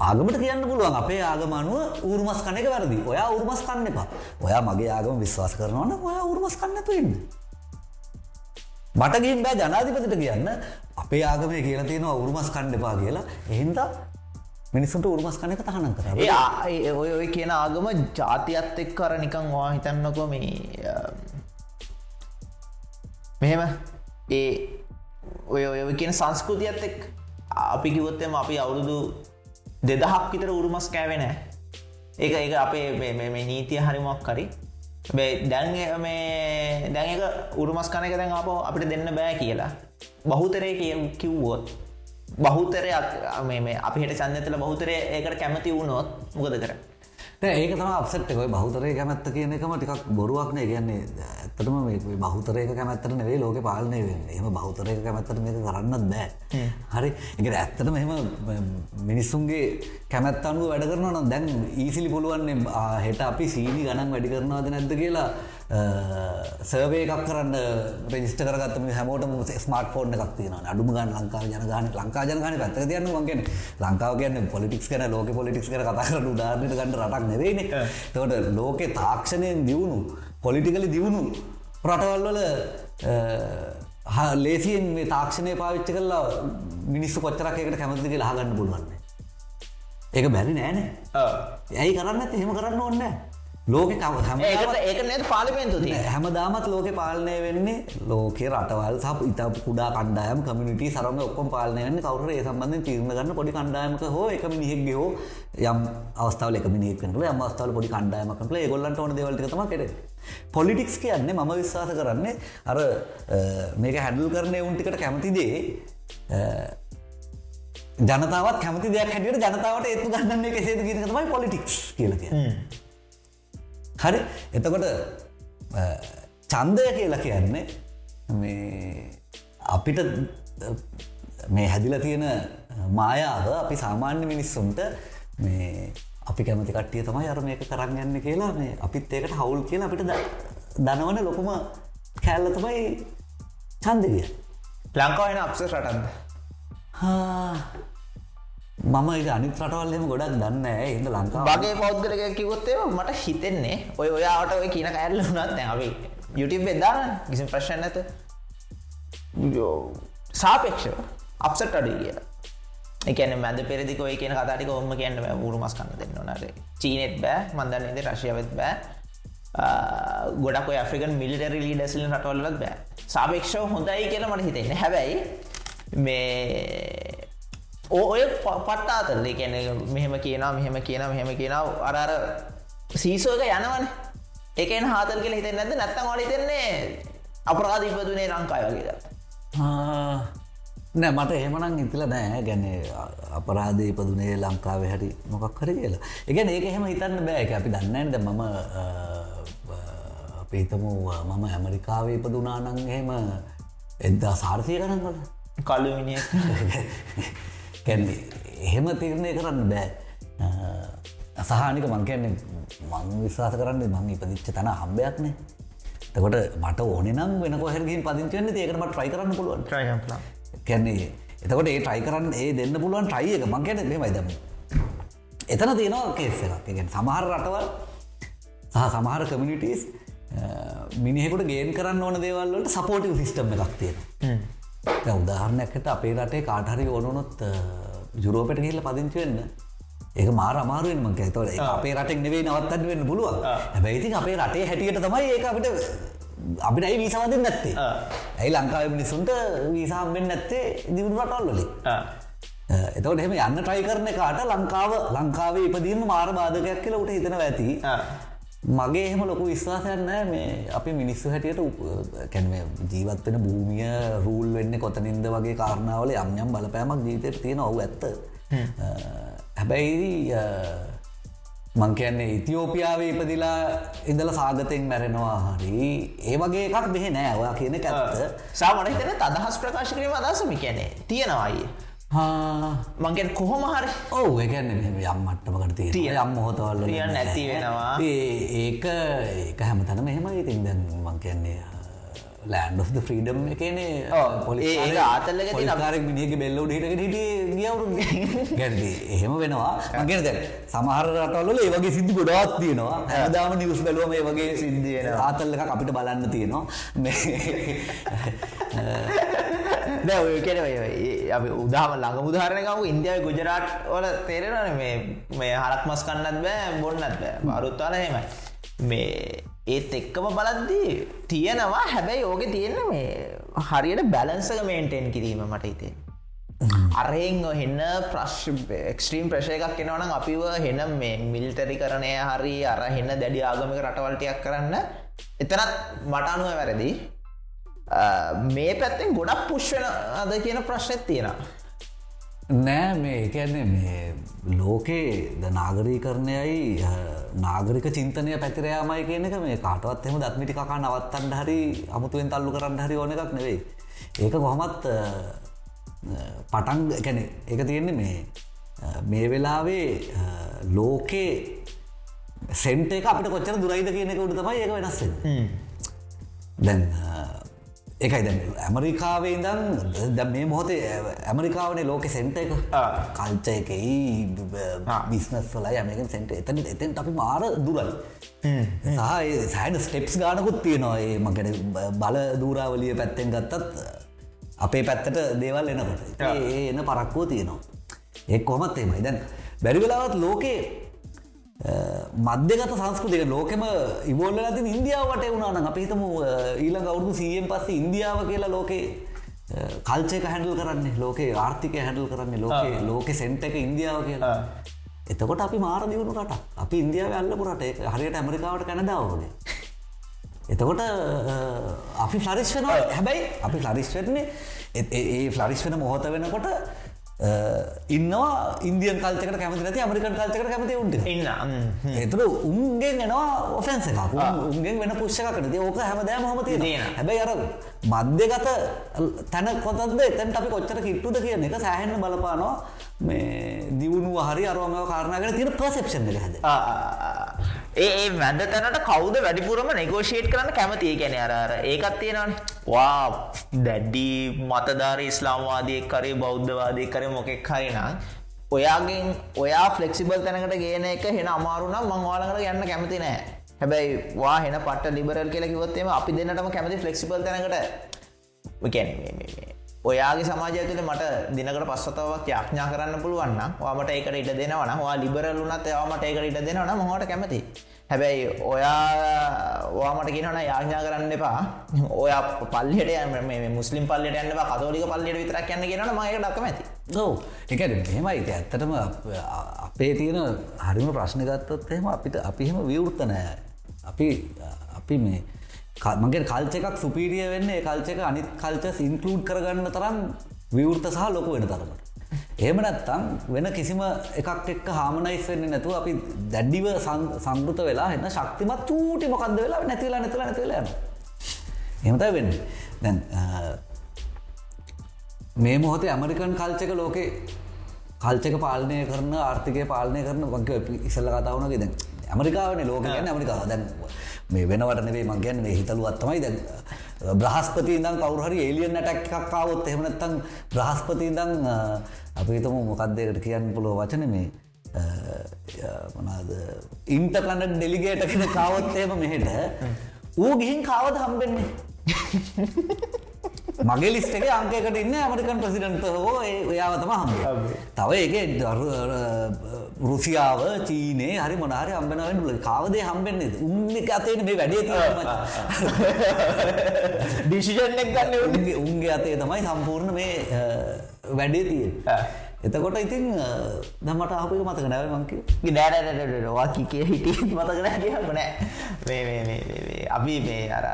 ආගමට කියන්න පුළුවන් අපේ ආගමනුව ඌරුමස් කන එක වැරදි ඔයා ඌරුමස් කන්න එපා ඔයා මගේ ආගම විශ්වාස කරනවන ඔයා ඌරුමස් කන්නතු ඉන්න. මට ගින් බෑ ජනාධිපතිට කියන්න. අපේ ආගමය කියලා තියෙනවා උරුමස් කණ්ඩ එපා කියලා. එහින්දා මිනිසුන්ට උරුමස් කණ එක තහනම් කර. ඒ ඔය ඔය කියන ආගම ජාතියත් එක් කර නිකං වා හිතන්නකො මේ මෙහෙම. ඒ ඔය ඔය කියන සංස්කෘතියත් එක් අපි කිවොත්තෙම අපි අවුරුදු දෙදහක් විතර උරුමස් කෑවෙනෑ ඒක ඒක අපේ මේ නීතිය හරිමක් කරි දැන් මේ දැන් එක උරුමස් කනක දැන් අප අපිට දෙන්න බෑ කියලා. බහුතරය කිය කිව්වොත් බහුතරයක් මේ අපිට සන්නතල බහුතරය ඒකට කැමති වුණොත් මොකද කර ඒක තම අපසට්කොයි බහුතරය කැමැත්ත කියන එකම ටිකක් බොරුවක්නේ කියන්නේ ඇත්තටම මේ බහුතරයක කැමැත්තර නෙවේ ලෝක පාලනය වෙන්න. එම බහුතරයක කැමැත්තර මේක කරන්නත් බෑ. හරි. එක ඇත්තටම එම මිනිස්සුන්ගේ කැමැත් අනුව වැඩ කරන නම් දැන් ඊසිලි පුළුවන්නේ හෙට අපි සීනි ගණන් වැඩි කරනවාද නැද්ද කියලා සර්වේ එකක් කරන්න රෙජිස්ට කරගත්තම හැමෝටම ස්මර්ට ෆෝර්න එකක් තියෙන අඩුම ගන්න ලංකාව ජනගන ලංකා ජනගන පැත්තර තියන්න මගෙන ලංකාව කියන්න පොලිටික්ස් කන ලෝක පොලිටික්ස් කර කතා කර උදාරණයට ගන්න රටක් නෙවෙයින තවට ලෝකෙ තාක්ෂණයෙන් දියුණු පොලිටිකලි දියුණු රටවල්වල ලේසියෙන් මේ තාක්ෂණය පාවිච්ච කරලා මිනිස්සු කොච්චරක් එකට කැමතික ලහගන්න පුළුවන්නේ ඒක බැරි නෑනේ ඇයි කරන්න එහෙම කරන්න ඕන්නෑ ලෝක ඒක නැ පාලිමෙන්තු හැමදාමත් ලෝක පාලනය වෙන්නේ ලෝක රටවල් සහ ඉතා කුඩා කණ්ඩායම් කමිනිට සරම ඔක්කොම පාලනයන්න කවර ඒ සම්බන්ධ තීරණ ගන්න පොඩි කණ්ඩායමක හෝ එක මිනිහෙක්ගේ හෝ යම් අවස්ථාව එක මිනිකල යම අවස්ථාව පොඩි කණ්ඩායමකල ගොල්ලන්ට ඕන දෙවලටම කෙර පොලිටික්ස් කියන්නේ මම විශ්වාස කරන්නේ අර මේක හැඩල් කරනය උන්ටිකට කැමතිදේ ජනතාවත් කැමති දෙයක් හැටියට ජනතාවට ඒතු ගන්නන්නේ කෙසේද කියන තමයි පොලිටික්ස් කියලක හරි? එතකොට චන්දය කියලා කියන්නේ අපිට මේ හැදිල තියෙන මායාව අපි සාමාන්‍ය මිනිස්සුන්ට මේ අපි කැමති කට්ටිය තමයි අර මේක කරන්න යන්න කියලා මේ අපිත් ඒකට හවුල් කියලා අපිට දනවන ලොකුම කෑල්ල තමයි චන්දගිය ලංකාවන අපස රටන්ද මම ඒ අනිත් රටවල්ලම ගොඩක් දන්න එද ලංකා වගේ පෞද්ගලක කිවොත්තේ මට හිතෙන්නේ ඔය ඔයාට ඔය කියන කෑල්ල වුණත් අපි YouTube එදා කිසි ප්‍රශ්න නැත සාපේක්ෂව අපසට අඩ කිය එකන මැද පෙරදික ඔය කියන කතාටික ඔොම කියන්න ූරු මස් කන්න දෙන්න නට චීනෙත් බෑ මන්දන්නද රශයවත් බෑ. ගොඩක් ඇෆ්‍රිකන් මිලිටරි ලීඩසිල රටවල්ලත් බෑ. සාපේක්ෂව හොඳයි කියලා මට හිතෙන්න. හැබැයි මේ ඔය පට්ටාතරල කියන මෙහෙම කියන මෙහෙම කියන මෙහෙම කියන අරර සීසෝක යනවන. එකන හාතල් කියල හිතෙන් නැද නැත්තම් වල හිතෙන්නේ අපරාධීපතුනේ ලංකාය වගේද නෑ මට එහෙමනං ඉතිල නෑ. ගැන අපරාධ ඉපදුනේ ලංකාව හැරි මොකක් හරි කියලා. එකන ඒක එහෙම හිතන්න බෑක අපි දන්නන්නද මම පේතමු මම ඇමරිකාවේ ඉපදුනානං එහෙම එද්දා සාර්ථය කරන්නට කල්ලුමිනිය කැන්නේ එහෙම තිරණය කරන්න බෑ. අසානික මං කියන්නේ මං විශ්වාස කරන්න මං ඉපදිච්ච තන හම්බයක්නේ තකොට මට ඕන නම් වෙන කොහරගින් පදිංචවන්න ඒකටම ට්‍රයි කරන්න පුළුවන්. කැන්නේ එතකොට ඒ ට්‍රයි කරන්න ඒ දෙන්න පුළුවන් ට්‍රයි එක මං ගැන මේ දම එතන තියෙනවා කේස එකක්. ගැන සමහර රටවල් සහ සමහර කමිනිිටස් මිනිහෙකුට ගේන් කරන්න ඕන දේවල්ලට සපෝටව සිිස්ටම් එකක් තියෙන උදාහරණයක්කට අපේ රටේ කාටහරි ඕනුනොත් ජුරෝපට කියල පදිංචවෙන්න ඒක මාර අමාරුවෙන් මංක තොර අපේ රටෙක් නෙවේ නවත්තන්න වෙන්න පුළුවන්. හැබැයිති අපේ රටේ හැටියට තමයි ඒ අපිට අපිට ඇයි වීසාවදින් නැත්තේ? ඇයි ලංකාව මිනිසුන්ට වීසාම්ෙන් නැත්තේ දියුණු රටල්ලොලි එතවට එහෙම යන්න ට්‍රයි කරන කාට ලංකාව ලංකාවේ ඉපදීම මාර බාධකයක් කියලා උට හිතන ඇති මගේ එහෙම ලොකු විශ්වාසයන්න මේ අපි මිනිස්සු හැටියට කැනව ජීවත්වෙන භූමිය රූල් වෙන්න කොතනින්ද වගේ කාරණාවල යම් යම් බලපෑමක් ජීතයට තියෙන ඔවු ඇත්ත. හැබැයි මං කියන්නේ ඉතිෝපියාව ඉපදිලා ඉඳල සාගතයෙන් මැරෙනවා හරි ඒ වගේ එකක් දෙහෙ නෑවා කියන ඇත්ත. සාමන හිතන අදහස් ප්‍රකාශ කිරීම අදසම කියැනෙ තියෙනවායි මංගෙන් කොහොම හරි. ඔවු එකන්න යම්මට්ටමකට තිය යම් හොතවල්ල නැති වෙනවා. ඒක ඒක හැමතන මෙහෙම ඉතින් දැන් මං කියන්නේ ලෑන්ඩ් of ෆ්‍රීඩම් එකනේ පොලි ආතල්ලක කාරක් මිනිියක බෙල්ලෝඩ හිට හිට ගියවරු ගැරදි එහෙම වෙනවා. මගෙන දැන් සමහර රටවල ඒ වගේ සිද්ධි ගොඩාත් තියෙනවා. හැමදාම නිවස් බැලුවම ඒ වගේ සිද්ධිය ආතල්ලක අපිට බලන්න තියෙනවා දැකන අපි උදාම ළඟ උදාහරණකව ඉන්දියාව ගුජරාට් වල තේරෙනන මේ මේ හරක් මස් කන්නත් බෑ බොන්නත් බෑ. බරුත්වාල හෙමයි මේ ඒත් එක්කම බලද්දී තියෙනවා. හැබැයි ඕක තියෙන මේ හරියට බැලන්සක මේන්ටෙන් කිරීම මට හිතේ අරහෙන් හෙන්න ප්‍රශ් එක්ස්ට්‍රීම් ප්‍රශය එකක් කෙනවනම් අපිව හෙන මේ මිල්ටරි කරණය හරි අර හෙන්න දැඩි ආගමික රටවල්ටයක් කරන්න. එතනත් මට අනුව වැරදි. මේ පැත්තෙන් ගොඩක් පුෂ්වන අද කියන ප්‍රශ්නත් තියෙනවා. නෑ මේ එකන්නේ මේ ලෝකේ ද නාගරීකරණයයි නාගරික චින්තනය පැතිරයාමයි කියන එක මේ කාටවත් එම දත්මිටි කකා නවත්තන්න හරි අමුතුවෙන් තල්ලු කරන්න හරි ඕන එකක් නෙවෙයි. ඒක කොහොමත් පටන් ගැන එක තියෙන්නේ මේ මේ වෙලාවේ ලෝකේ සෙන්ට එක අපිට කොච්චර දුරයිද කියන එක උඩ තමයි ඒක වෙනස්සෙන් දැන් එකයි දැ ඇමරිකාවේ ඉදන් ද මේ මොහොතේ ඇමරිකාවනේ ලෝක සෙන්ට එක. කල්ච එකයි බිස්නස් වලයි ඇමකන් සෙන්ට එතන එතෙන් අපි මාර දුරයි. සහ සෑඩ ස්ටෙප්ස් ගානකුත් තියෙනවා. ඒ මකට බල දූරාවලිය පැත්තෙන් ගත්තත් අපේ පැත්තට දේවල් එනකොට. ඒ එන පරක්කෝ තියෙනවා. එක් කොමත් එමයි දැන් බැරිවෙලාවත් ලෝකයේ මධ්‍යගත සංස්කෘතික ලෝකෙම ඉවෝල්ල ඇති ඉන්දියාවට වුණන අපිතම ඊළඟ අවුදු සීයෙන් පස්සේ ඉන්දියාව කියලා ලෝකේ කල්චයක හැඩල් කරන්නේ ලෝකේ ආර්ථික හැඩල් කරන්නේ ලෝකේ ලෝක සෙන්ට එක ඉන්දියාව කියලා. එතකොට අපි මාර දියුණු රට අපි ඉන්දියාව ඇල්ලපු රට හරියට ඇමරිකාවට කැනඩාවනේ එතකොට අපි ෆ්ලරිස් වෙන හැබැයි අපි ෆ්ලරිස් වෙන්නේ ඒ ෆ්ලරිස් වෙන මොහොත වෙනකොට ඉන්නවා ඉන්දියන් කල්චකට කැමති නැති අමරිකන් කල්චකට කැමති උන්ට ඉන්න එතුර උන්ගෙන් එනවා ඔෆැන්ස එකක්. උන්ගෙන් වෙන පුෂ්කකට ඕක හැමදෑ හොම තියෙන හැබැයි අර මධ්‍යගත තැන කොතද එතැන්ට අපි කොච්චර කිට්ටුද කියන එක සෑහෙන්න බලපානවා. මේ දියුණු හරි අරුවම කාරණගෙන තියෙන පර්සෙප්ෂන් එක හැද ඒ වැද තැනට කවුද වැඩිපුරම නෙගෝෂේට් කරන්න කැමතිය ගැන අරර ඒකත් තියෙනවන. වා දැඩ්ඩි මතධාර ඉස්ලාම්වාදයක් කරේ බෞද්ධවාදය කර මොකෙක් හරිනම් ඔයාගෙන් ඔයා ෆලෙක්සිබල් තැනකට ගේන එක හෙන අමාරුනම් මංවාලකට යන්න කැමති නෑ. හැබැයි වා හෙන පට ලිබරල් කියල කිවත්තේම අපි දෙන්නටම කැමති ෆලෙක්සිබල් තැනකට. ඔයාගේ සමාජය තුළ මට දිනකට පස්සතාවක් යාඥා කරන්න පුළුවන්න වාමට ඒකට ඉට දෙනවන වා ලිබරලුනත් යාමට ඒකට ඉට දෙනවන මොහට කැමති. හැබැයි ඔයා වාමට කියෙනන යාඥා කරන්න එපා. ඔය පල්ලට යම මුස්ලිම් පල්ලට යන්න කතෝලික පල්ලට විතරක් යන්න කියෙන මයට ඩක්ම ඇති ඔව. එක මෙහෙමයි. ඇත්තටම අපේ තියෙන හරිම ප්‍රශ්න ගත්තොත් එහෙම අපිට අපිහෙම විවෘත්තනෑ අපි අපි මේ මගේ කල්ච එකක් සුපීරිය වෙන්න කල්චක අනිත් කල්චස් ඉන්කලූඩ් කරගන්න තරම් විවෘත සහ ලොකු වෙන තරමට. එහෙම නැත්තම් වෙන කිසිම එකක් එක්ක හාමනයිස් වෙන්නේ නැතුව අපි දැඩ්ඩිව සංගෘත වෙලා එන්න ශක්තිමත් චූටි මොකක්ද වෙලා නැතිලා නැතිලා නැතිලා යන. එහෙමතයි වෙන්න. දැන් මේ මොහොතේ ඇමරිකන් කල්චක ලෝකේ කල්චක පාලනය කරන ආර්ථිකය පාලනය කරන වගේ ඉසල්ල කතාවනගේ දැන් ඇමරිකාවන ලෝක ඇමරිකාව දැන් මේ වෙනවට නෙවේ මං ගැන මේ හිතලුවත් තමයි දැන් බ්‍රහස්පති ඉදම් කවරුහරි ඒලියන් නැටක් එකක්කාවොත් එහෙමනත්තං බ්‍රහස්පති ඉදං අපි හිතම මොකක්දයකට කියන්න පුලො වචන මේ මනාද ඉන්ටකන්න ඩෙලිගේට කෙන කාවොත්තේම මෙහෙට ඌ ගිහින් කාවද හම්බෙන්නේ? මගේ ලිස්ට එක අංකයකට ඉන්න ඇමරිකන් ප්‍රසිඩන්ට හෝ ඔයාවතම හම් තව ඒක රුසියාව චීනේ හරි මොනාරය හම්බෙනවෙන් ල කාවදේ හම්බෙන්නේ? උන්න අතේන මේ වැඩේ ඩිසිෂන් එක් ගන්න උන්ගේ අතේ තමයි සම්පූර්ණ මේ වැඩේ තිය එතකොට ඉතින් දමට ආපක මතක නැව මංක නෑරවා කිකේ හිටිය මතකන කියම නෑ. අපි මේ අර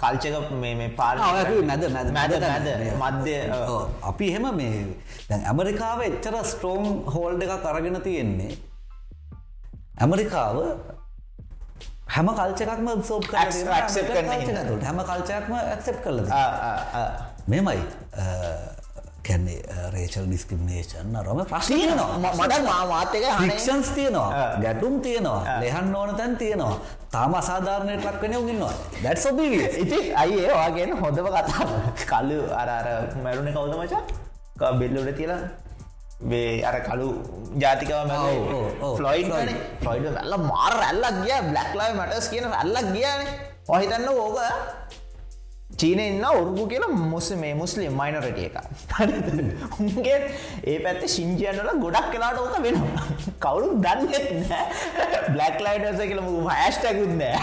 කල්චක මේ පාල මැද මැද මැද මැද මධ්‍ය අපි එහෙම මේ දැන් ඇමරිකාව එච්චර ස්ට්‍රෝම් හෝල්ඩ එකක් අරගෙන තියෙන්නේ. ඇමරිකාව හැම කල්චකක්ම සෝප් හැම කල්චයක්ම ඇක්සප් කරල මෙමයි කැන්නේ රේචල් ඩිස්ක්‍රිමිනේෂන් රම ප්‍රශ්නයනවා මට මාතක ෆික්ෂන්ස් තියෙනවා. ගැටුම් තියෙනවා. ලෙහන් ඕන තැන් තියෙනවා. තාම අසාධාරණයට ලක්වෙන උගන්නවා දැත් සොබී ඉති අයිඒ වාගෙන හොඳම කතා කල්ලු අරර මැරුණ කවුද මචා? බෙල්ලුට තියලා වේ අර කලු ජාතිකව ෆ්ලොයින් ෆ්ලොයිඩ ඇල්ල මාර ඇල්ලක් ගිය. බ්ලක්ලාව මටස් කියන ඇල්ලක් ගියන. ඔහිතන්න ඕක චීන ඉන්න ඔරුපු කියලා මුස්ස මේ මුස්ලිම් මයිනරට එක උන්ගේ ඒ පැත්ත ශිංජයනල ගොඩක් කලාට ඕක වෙනවා. කවුරු දන්න බ්ලක් ලයිටස කියල හැස්ටැකුත් නෑ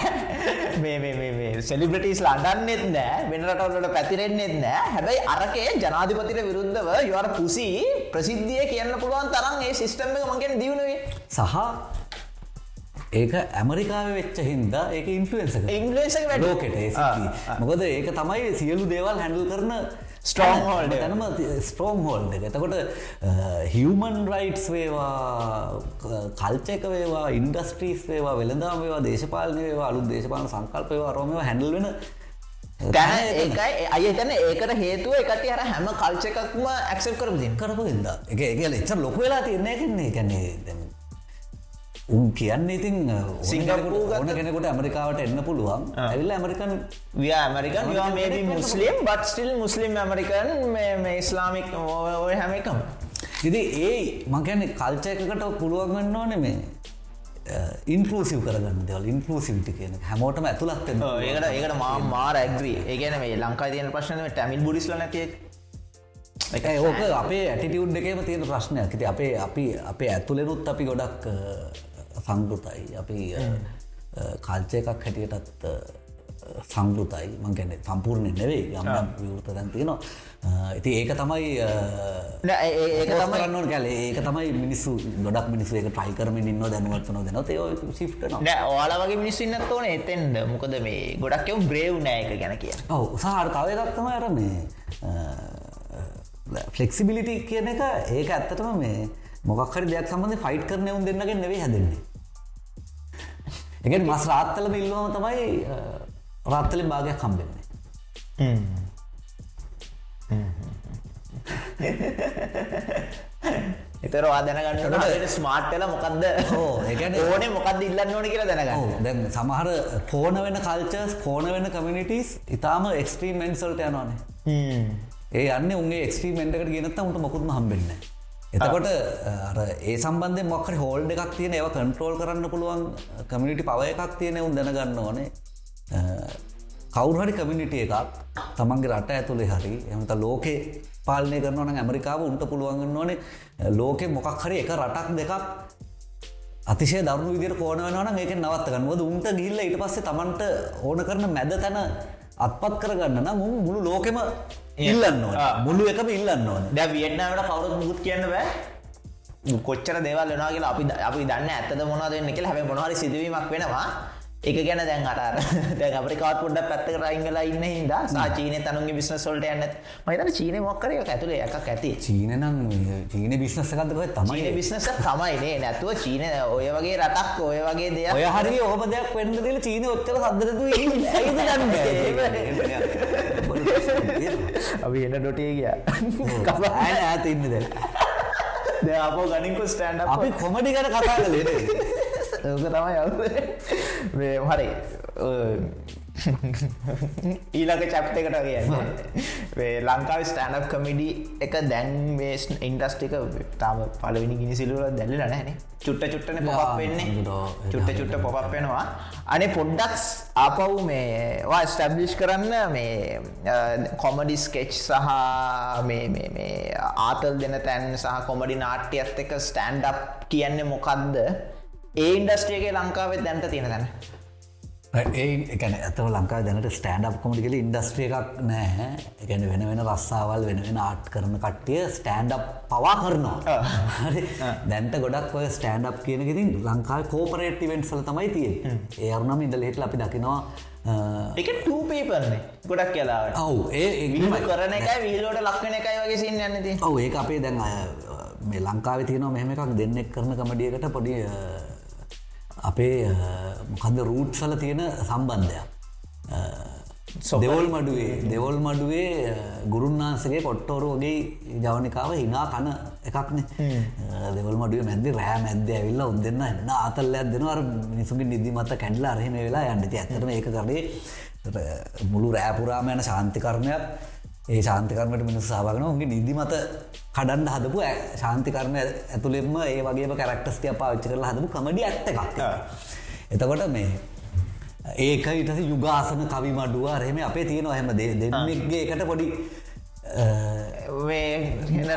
මේ සෙලිබ්‍රටස් ලඩන්නෙත් නෑ වෙනරටවලට පැතිරෙන්න්නෙත් නෑ හැබැයි අරකේ ජනාධිපතිට විරුද්ධව යවර පුසි ප්‍රසිද්ධිය කියන්න පුළුවන් තරම් ඒ සිිස්ටම් එක මගෙන් දියුණුවේ. සහ ඒක ඇමරිකාව වෙච්ච හින්දා ඒක ඉන්ෆලන්ස ඉංගලේස ලෝකට මොකද ඒක තමයි සියලු දේවල් හැඩල් කරන ස්ටෝන් හෝල්ඩ තනම ස්ට්‍රෝම් හෝල්ඩ එක. එතකොට හිවමන් රයිට්ස් වේවා කල්චක වේවා ඉන්ඩස්ට්‍රීස් වේවා වෙළඳම් වේවා දේශපාලනය වේවා අලු දේශපාලන සංකල්පයවා රෝමව හැඩල් වෙන ඒකයි අයතන ඒකට හේතුව එකට අර හැම කල්චකක්ම ඇක්සප් කරපදින් කරපු හිද එක එක එච්ච ලොක වෙලා තියන්නේ කන්නේ කැන්නේ උන් කියන්න ඉතින් සිංගපූගන කෙනෙකුට ඇමරිකාවට එන්න පුළුවන්. ඇවිල්ල ඇමරිකන් ඇමරිකන් මේ මුස්ලිම් බත් ස්ටිල් මුස්ලිම් ඇමරිකන් මේ ඉස්ලාමික් ඔය හැම එකම. ඉදි ඒ මකැන කල්චයකට පුළුවන් ගන්න ඕන මේ ඉන්කලසිව කරගන්න දෙවල් ඉන්කලසිවිටි කියන හැමෝටම ඇතුළත් ඒකට ඒකට මා මාර ඇග්‍රී ඒගන මේ ලංකා තියන ප්‍රශ්න ටැමිල් බුඩිස්ල නැතිය එකයි ඕක අපේ ඇටිටියුඩ් එකේම තියෙන ප්‍රශ්නයක්. ති අපේ අපි අපේ ඇතුලෙනුත් අපි ගොඩක් සංගෘතයි අපි කල්චය එකක් හැටියටත් සංගෘතයි මංගැන සම්පූර්ණය නෙවේ යම් විවෘත දැන් තියෙනවා. ඉති ඒක තමයි ඒක තමයින්න කැල. ඒක තමයි මිනිස්සු ගොඩක් මිනිස්සු එක ට්‍රයි කරමින් ඉන්න දැනුවත්වන දෙන ඒ සිිට ඕලා වගේ මිනිස්සන්න ඕන එතෙන්ද? මොකද මේ ගොඩක් එව් බ්‍රේව් නෑක ගැන කිය ඔව සහර තව එකත්තම ඇර මේ ෆලෙක්සිබිලිටි කියන එක. ඒක ඇත්තටම මේ මොකක්හරි දෙයක් සම්බඳ ෆයිට් කරන උන් දෙන්නගෙන් නෙවේ හැදන්නේ එක මස් රාත්තල ඉල්ලුවම තමයි රාත්තලින් භාගයක් කම්බෙන්නේ එතර ආදැනගන්නට ස්මාර්ට්ටල මොකක්ද ඕන මොකක්ද ඉල්ලන්න ඕන කියලා දැනගන්න. දැන් සමහර පෝන වෙන කල්චර්ස් පෝන වෙන කමිනිිටස් ඉතාම එක්ස්ට්‍රීම් මෙන්සල්ට යනවානේ. ඒ අන්න උන්ගේ එක්ස්ට්‍රීමෙන්ටකට ගෙනත්ත උන්ට මොකුත්ම හම්බෙන්න එතකොට ඒ සම්බන්ධය මොක්කර හෝල්ඩ එකක් තියෙන ඒව කන්ට්‍රෝල් කරන්න පුළුවන් කමිනිිටි පව එකක් තියෙන උන් දැනගන්න ඕනේ. කවුරහරි කමිනිිට එකක් තමන්ගේ රට ඇතුළේ හරි එමත ලෝකේ පාලනය කරනවන ඇමරිකාව උන්ට පුළුවන්ගන්න ඕනේ. ලෝකෙ මොකක් හරි එක රටක් දෙකක් අතිශය දරුණු විදිර කෝන වෙනවන ඒක නවත්තගන්න. ොද උන්ට ගිල්ල ඉට පස්සේ තමන්ට ඕන කරන මැද තැන අත්පත් කරගන්න නම් උන් මුළු ලෝකෙම ඉල්ලන්න ඕන. මුළු එකම ඉල්ලන්න ඕන. දැ වියට්නාවට කවුරුත් මුකුත් කියන්න බෑ. කොච්චර දේවල් වෙනවා කියලා අපි අපි දන්න ඇත්තද මොනවද වෙන්නේ කියලා හැබැයි මොනවා හරි සිදුවීමක් වෙනවා ඒක ගැන දැන් අර දැන් අපරිකාවත් පොඩ්ඩක් පැත්තකට අයින් වෙලා ඉන්න හින්දා සා චීනේ තනුන්ගේ බිස්නස් වලට යන්නේ හිතන්නේ චීනේ මොකක් කරේ ඒක ඇතුලේ එකක් ඇති. චීන නම් චීන බිස්නස් එකක්ද කොහෙ තමයි. බිස්නස් එක තමයි නේ. නැතුව චීනේ ඔය වගේ රටක් ඔය වගේ දෙයක්. ඔය හරි ඔහම දෙයක් වෙන්න දෙල චීන ඇයිද දන්න අපි එන්න ඩොටේ ගියා. ඇන ඇත ඉන්න දැ දැන් අපෝ ගනින්කු ස්ටෑන්ඩ් අපි කොමඩි ගැන කතා කලේ ඕක තමයි අවු මේ හරි ඊලක චප්තකට කියන්න ලංකාව ස්ටෑනප් කමිඩි එක දැන් මේ ඉන්ඩස්ටික තාම පලවිනි ගිනිසිලුව දැල්ල නැන චුට්ට චුට්ටන පොපක් වෙන්නේ චුට්ට චුට්ට පොපක් වෙනවා අනේ පොඩ්ඩක්ස් ආපව් මේ ස්ටබ්ලිෂ් කරන්න මේ කොමඩි ස්කෙච් සහ ආතල් දෙන තැන් සහ කොමඩි නාට්‍යයත් එක ස්ටෑන්ඩ් කියන්නේ මොකක්ද ඒ ඉන්ඩස්ට්‍රියගේ ලංකාවෙත් දැන්ට තියෙන තැන ඒ එකන ඇතව ලංකා දැනට ස්ටෑන්ඩ් කොමටි කල ඉන්ඩස්ට්‍රිය එකක් නෑ එකන වෙන වෙන රස්සාවල් වෙන වෙන ආට් කරන කට්ටිය ස්ටෑන්ඩ් පවා කරනවා. දැන්ට ගොඩක් ඔය ස්ටෑන්ඩ් කියන ඉතින් ලංකාව කෝපරේට් ඉවෙන්ට් සල තමයි තිය ඒ අරුණම ඉඳල හිටල අපි දකිනවා එක ටූපේපරන්නේ ගොඩක් කියලාට ඔව් ඒ කරන එක විල්ලෝට ලක්වන එකයි වගේ සින්න යන්නති ඔව ඒ අපේ දැන් මේ ලංකාව තියනවා මෙහෙම එකක් දෙන්නෙක් කරන කමඩියකට පොඩි අපේ මොකද රූට් සල තියෙන සම්බන්ධයක්. දෙවල් මඩුවේ දෙවල් මඩුවේ ගුරුන්නාන්සගේ කොට්ටෝරු වගේ ජවනිකාව හිනා කන එකක්න. දෙවල් මඩුව මැද රෑ මැද ඇවිල්ල උදන්න එන්න අතල්ලයක් දෙනවර මිනිසුගේ නිදිමත කැඩලා අරහෙම වෙලා යන්නති ඇතරම ඒ කරේ මුළු රෑපුරාම යන ශාන්තිකරණයක් ඒ ශාන්තිකරමට මිනිස් සාාවගෙන උගේ නිදිමත කඩන්ඩ හදපු ශාන්තිකරණ ඇතුළෙම ඒ වගේ කැරක්ටස්ටිය පාච්චි කරලා හදපු කමඩි ඇත්ත එකක්. එතකොට මේ ඒක ඉටස යුගාසන කවි මඩුව රහෙම අපේ තියෙනවා හැම දේ දෙන්නෙක්ගේ එකට පොඩි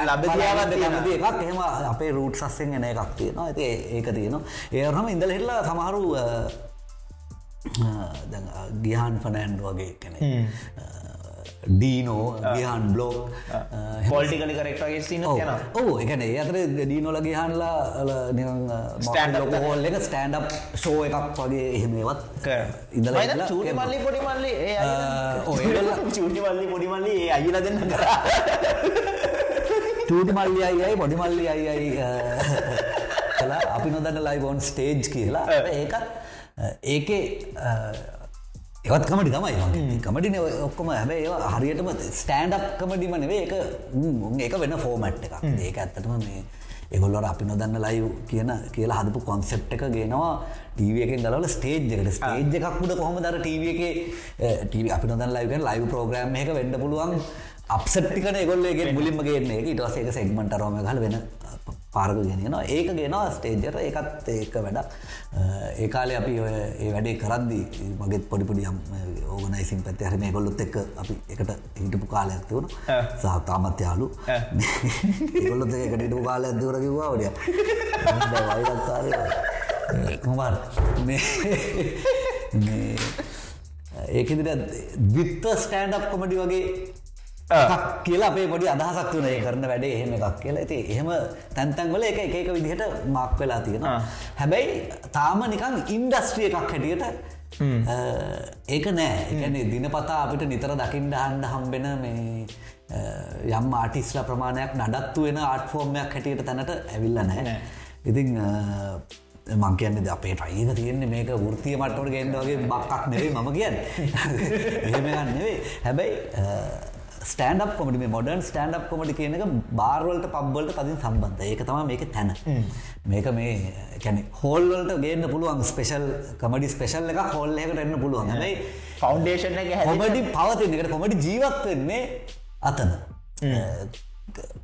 ලබදියාවත් කැමති එකක්. එහෙම අපේ රූට් සස්සෙන් එන එකක් තියෙනවා. ඇති ඒක තියෙනවා. ඒරහම ඉඳල හෙල්ලා සමහරු ගිහන් ෆනෑන්ඩ් වගේ කැනෙ ඩීනෝ ගිහන් බ්ලෝක් පොල්ටිකලි කරෙක්ටගේ සින යන ඕ එකන ඒ අතර ඩීනොලගේ හන්ලා හෝල් එක ස්ටන්ඩ් ෂෝ එකක් වගේ එහෙමවත් ඉඳල චූටි මල්ලි පොඩි මල්ලි චූටි මල්ලි පොඩි මල්ලි ඒ අයිල දෙන්න කර. චූටි මල්ලි අයියි පොඩි මල්ලි අයියි කලා අපි නොදන්න ලයිබෝන් ස්ටේජ් කියලා. ඒකත් ඒකේ ඒවත් කමටි තමයි කමටින ඔක්කොම. හැබැ හරියටම ස්ටෑන්ඩ් කමඩිම නෙවේ එක ඒක වෙන ෆෝමට් එක ඒක ඇත්තටම මේ එගොල්ලොට අපි නොදන්න ලයිව් කියන කියලා හදපු කොන්සෙප් එක ගෙනවා ටීව එක ගලවල ස්ටේජ් එකක් උඩ කොහොම දර ටීව එක ටීව අපි නොදන්න ලයිව ලයිව් ප්‍රෝග්‍රම් එක වෙන්න පුළුවන් අප්සට්ටිකන ගොල්ලගේ මුලින්ම ගේන්නේ. ඉටවස එක සෙක්මට රෝම හල වෙන පාරක ගෙනනවා ඒක ගෙනවා ස්ටේජර එකත් ඒක වැඩක්. ඒකාලේ අපි ඔය ඒ වැඩේ කරද්දී මගෙත් පොඩිපුඩියම් ඕගනයිසින් පැත්ත හරම ගොල්ලොත් එක්ක අපි එකට හිටපු කාලයක් තිවුණ සහතාමත් යාලු ගොල්ලොත් එකට හිටපු කාලයක් දුර කිව්වා ඔඩිය වයිරක්කාරය කොමර් ඒකෙදිට විත්ත ස්ටෑන්ඩ් කොමඩි වගේ කියලා අපේ පොඩි අදහසක් වන කරන වැඩේ එහෙම එකක් කියලා. ඇති එහෙම තැන්තැන්වල එක එක විදිහට මක් වෙලා තියෙන හැබැයි තාම නිකං ඉන්ඩස්ට්‍රිය එකක් හැටියට ඒක නෑ. එකන දිනපතා අපිට නිතර දකිින්ට අන්ඩ හම්බෙන මේ යම් ආටිස්ල ප්‍රමාණයක් නඩත්තු වෙන ආට්ෆෝර්මයක් හැටියට තැනට ඇවිල්ල නෑ. ඉතිං මං කියන්න අපේ ටයික තියෙන්නේ මේක වෘතිය මට්ටට ගෙන්ඩගේ බක්කක් නෙවේ මම කියන්න. එහෙමගන්න නෙවේ හැබැයි ස්ටන්ඩ් කොමටි මොඩන් ස්ටන්ඩ් කොමටි කියන එක බාර්වලට පබ්බලට තදින් සම්බන්ධ ඒක තම මේක තැන. මේක මේ කැන හෝල්වලට ගේන්න පුළුවන් ස්පේෂල් කමඩි ස්පේෂල් එක හොල්ල එකට එන්න පුළුවන්. හැයි ෆෞන්ඩේෂන් හොමඩි පවතින එකට කොමඩි ජීවත් වෙන්නේ අතන.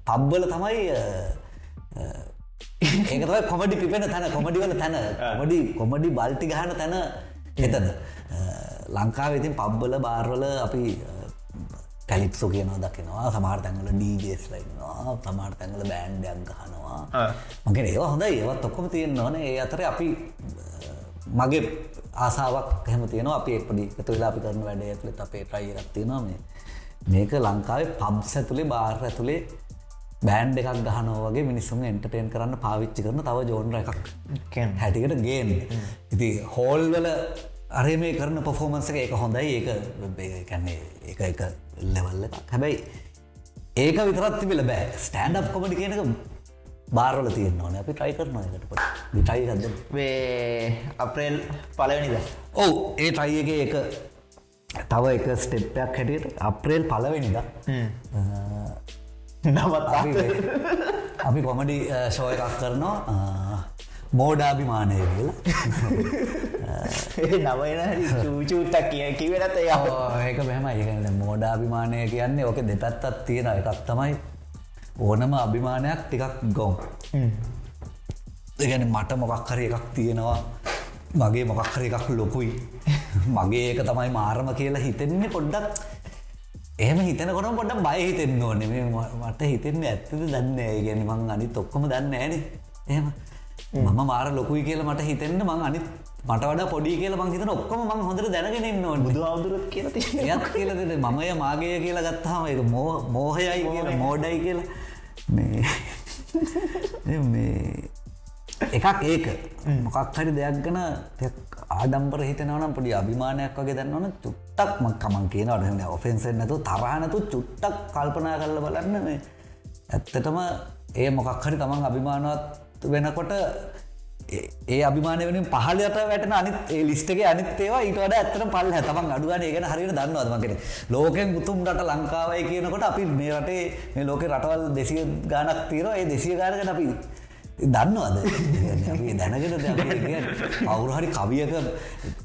පබ්බල තමයි ඒකතයි කොමඩි පිපෙන තැන. කොමඩි වල තැන. කොමඩි කොමඩි බල්ටි ගහන තැන එතන ලංකාව ඉතින් පබ්බල බාර්වල අපි කැලිප්සු කියනවා දකිනවා. සමාර තැන්වල ඩීජස් ලයින්නවා සමාර තැන්වල බෑන්්ඩයක් ගහනවා. මගේ ඒවා හොඳ ඒවත් ඔක්කොම තියෙන්න ඕන. ඒ අතර අපි මගේ ආසාාවක් හැම තියෙනවා. අපි එපඩි එතු වෙලා අපි කරන වැඩ ඇතුළෙත් අපේ තියෙනවා මේ. මේක ලංකාවේ පබ්ස ඇතුළේ බාර් ඇතුළේ බෑන්් එකක් ගහනෝ වගේ මිනිස්සුන් එන්ටර්ටේන් කරන්න පාවිච්චි කරන තව ජෝන්ර එකක්. හැටිකට ගේන් ඉති හෝල්වල අරේ මේ කරන පොෆෝමන්ස එක ඒක හොඳයි. ඒක කන්නේ එක එක ලෙවල්ල හැබැයි ඒක විතරත් තිබිල බෑ. ස්ටෑන්ඩ් කොමටි කියනක බාරල තියෙන ඕන. අපි ට්‍රයි කරන එකට ටයි ගද වේ අප්‍රේල් පලවනිද ඔවු. ඒ ටයි එක තව එක ස්ටෙප්පයක් හැටියට අප්‍රේල් පලවෙනිද නවත් අපි කොමඩි ශෝය එකක් කරනවා මෝඩාභිමානය කියලා. නවන චූචූටක් කිය ඔව්, ඒක මෙහම ඒකන මෝඩාභිමානය කියන්නේ ඕක දෙපැත්තත් තියෙන එකක් තමයි ඕනම අභිමානයක් ටිකක් ගොම්. දෙගැන මට මොකක් හරි එකක් තියෙනවා. මගේ මොකක් හරි එකක් ලොකුයි. මගේ ඒක තමයි මාරම කියලා හිතෙන්නේ පොඩ්ඩක්. එහෙම හිතනකොට පොඩ බය හිතෙන්න ඕන. මට හිතෙන්නේ ඇත්තද දන්න ගැන මං අනි තොක්කොම දන්න ඇන එහෙම මම මාර ලොකුයි කියලා මට හිතෙන්න මං අනි මට වඩ පොඩි කියල මං හිතන ඔක්කොම මං හොඳට දැනගෙනන්න බුදු අවදුරත් කියල එයත් කියලද මමය මාගේ කියලා ගත්තාම එක මෝහයයි කියලා මෝඩයි කියලා. මේ මේ එකක් ඒක. මොකක් හරි දෙයක් ගැන ආඩම්බර හිතනවනම් පොඩි අභිමානයක් වගේ දන්නවන චුට්ටක් ම කමන් කියනවට ඔෆෙන්සෙන් නැතු තරහනතු චුට්ටක් කල්පනා කරල බලන්න මේ. ඇත්තටම ඒ මොකක් හරි තමන් අභිමානවත් වෙනකොට ඒ- ඒ අභිමානය වලින් පහලට වැටන අනිත් ඒ ලිස්ටගේ අනිත් ඒවා ඊට වඩා ඇත්තට පල්ල තමන් අඩුවන ඒගෙන හරියට දන්නවද මගෙන ලෝකෙන් උතුම් රට ලංකාවයි කියනකොට අපි මේ රටේ මේ ලෝක රටවල් දෙසිය ගානක් තීර ඒ දෙසිය ගානගෙන අපි දන්නවද? අපි දැනගෙන අවුරු හරි කවියක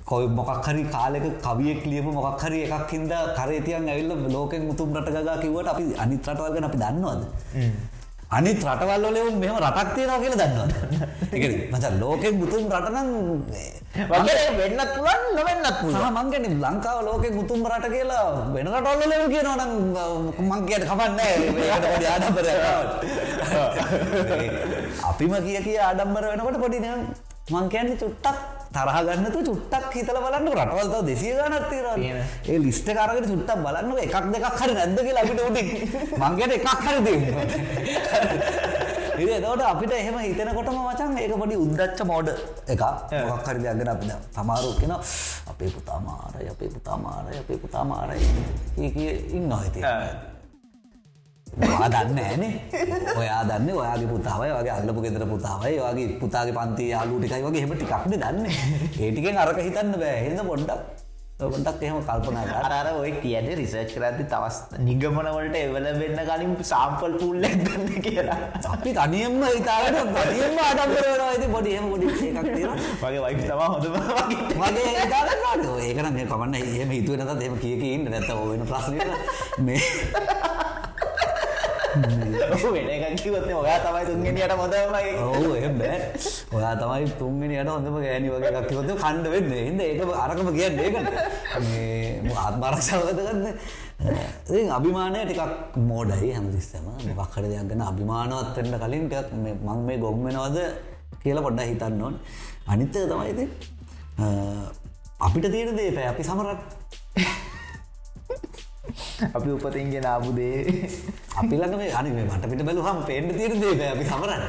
කොයි මොකක් හරි කාලෙක කවියෙක් ලියපු මොකක් හරි එකක් හින්ද කරේතියන් ඇවිල්ල ලෝකෙන් උතුම් රටගා කිවට අපි අනිත් රටවල්ගෙන අපි දන්නවද? අනිත් රටවල් වලවුන් මෙහම රටක් තියෙනවා කියලා දන්නවද එක මච ලෝකෙන් මුතුම් රටනම් වගේ වෙන්නත් පුලන් නොවෙන්නත් පුල මංගෙන ලංකාව ලෝකෙ මුතුම් රට කියලා වෙන රටොල්ලලව කියනවනම් මංකයට කපන්න ආඩම්බර අපිම කිය කිය ආඩම්බර වෙනකොට පොඩින මං කියන්නේ චුට්ටක් තරහගන්නතු චුට්ටක් හිතල බලන්න රටවල්ත දෙසිය ගනත් තීර තියෙන. ඒ ලිස්ට කරගෙන චුට්ටක් බලන්න එකක් දෙකක් හරි නැද්ද කියලා අපිට උඩින්. මංගේට එකක් හරි දෙන්න එතකොට අපිට එහෙම හිතනකොටම මචං ඒක පොඩි උද්දච්ච මෝඩ එකක්. මොකක් හරි දෙයක් ගැන අපි දැන් සමහරව කියන අපේ පුතා මාරයි අපේ පුතා මාරයි අපේ පුතා මාරයි කිය කිය ඔයා දන්න ෑනේ ඔයා දන්න ඔයාගේ පුතාවයි වගේ අල්ලපු ගෙදර පුතාවයි වගේ පුතාගේ පන්ති යාලු ටිකයි වගේ හෙම ටිකක්න දන්න. ඒටිකෙන් අරක හිතන්න බෑ. හිද පොඩ්ඩක් පොඩ්ඩක් එහෙම කල්පනා අර ඔය තියද රිසර්ච් කරති තවස් නිගමනවලට එවල වෙන්න කලින් සාම්පල් පුල්ල ඇදන්න කියලා. අපි තනියම්ම හිතාවට බඩියම්ම අඩම්බරනවා ඇති එකක් තියෙනවා. වගේ වයි් තම හොඳම වගේ. ඒකන කමන්න. එහෙම හිතුව නැත එම කියක ඉන්න. නැත වෙන ප්‍රශ්නය මේ වෙන එකකිවත්න ඔයා තමයි තුන්ගෙනයට මොදමයි ඔහු එම බෑ ඔයා තමයි තුන්ගෙනයට හොඳම ගෑනි වගේ එකක්කිවත කණ්ඩ වෙන්න. හිද ඒක අරකම කියන්න ඒකට ආත්මරක්ෂාවත ගන්න ඉතින් අභිමානය ටිකක් මෝඩයි හැමතිස්සම. මොකක්හර දෙයක් ගැන අභිමානවත් වෙන්න කලින් ටිකක් මේ- මං මේ ගොම්මෙනවද කියලා පොඩ්ඩ හිතන්න ඕන. අනිත්තක තමයි ඉතින් අ, අපිට තියෙන දේ පැ අපි සමරත් අපි උපතින්ගෙන ආපුදේ අපි ළඟ මේ අනි මේ මට පිට බැලුවහම පේන්න තියෙන දේ බෑ අපි සමරන්න.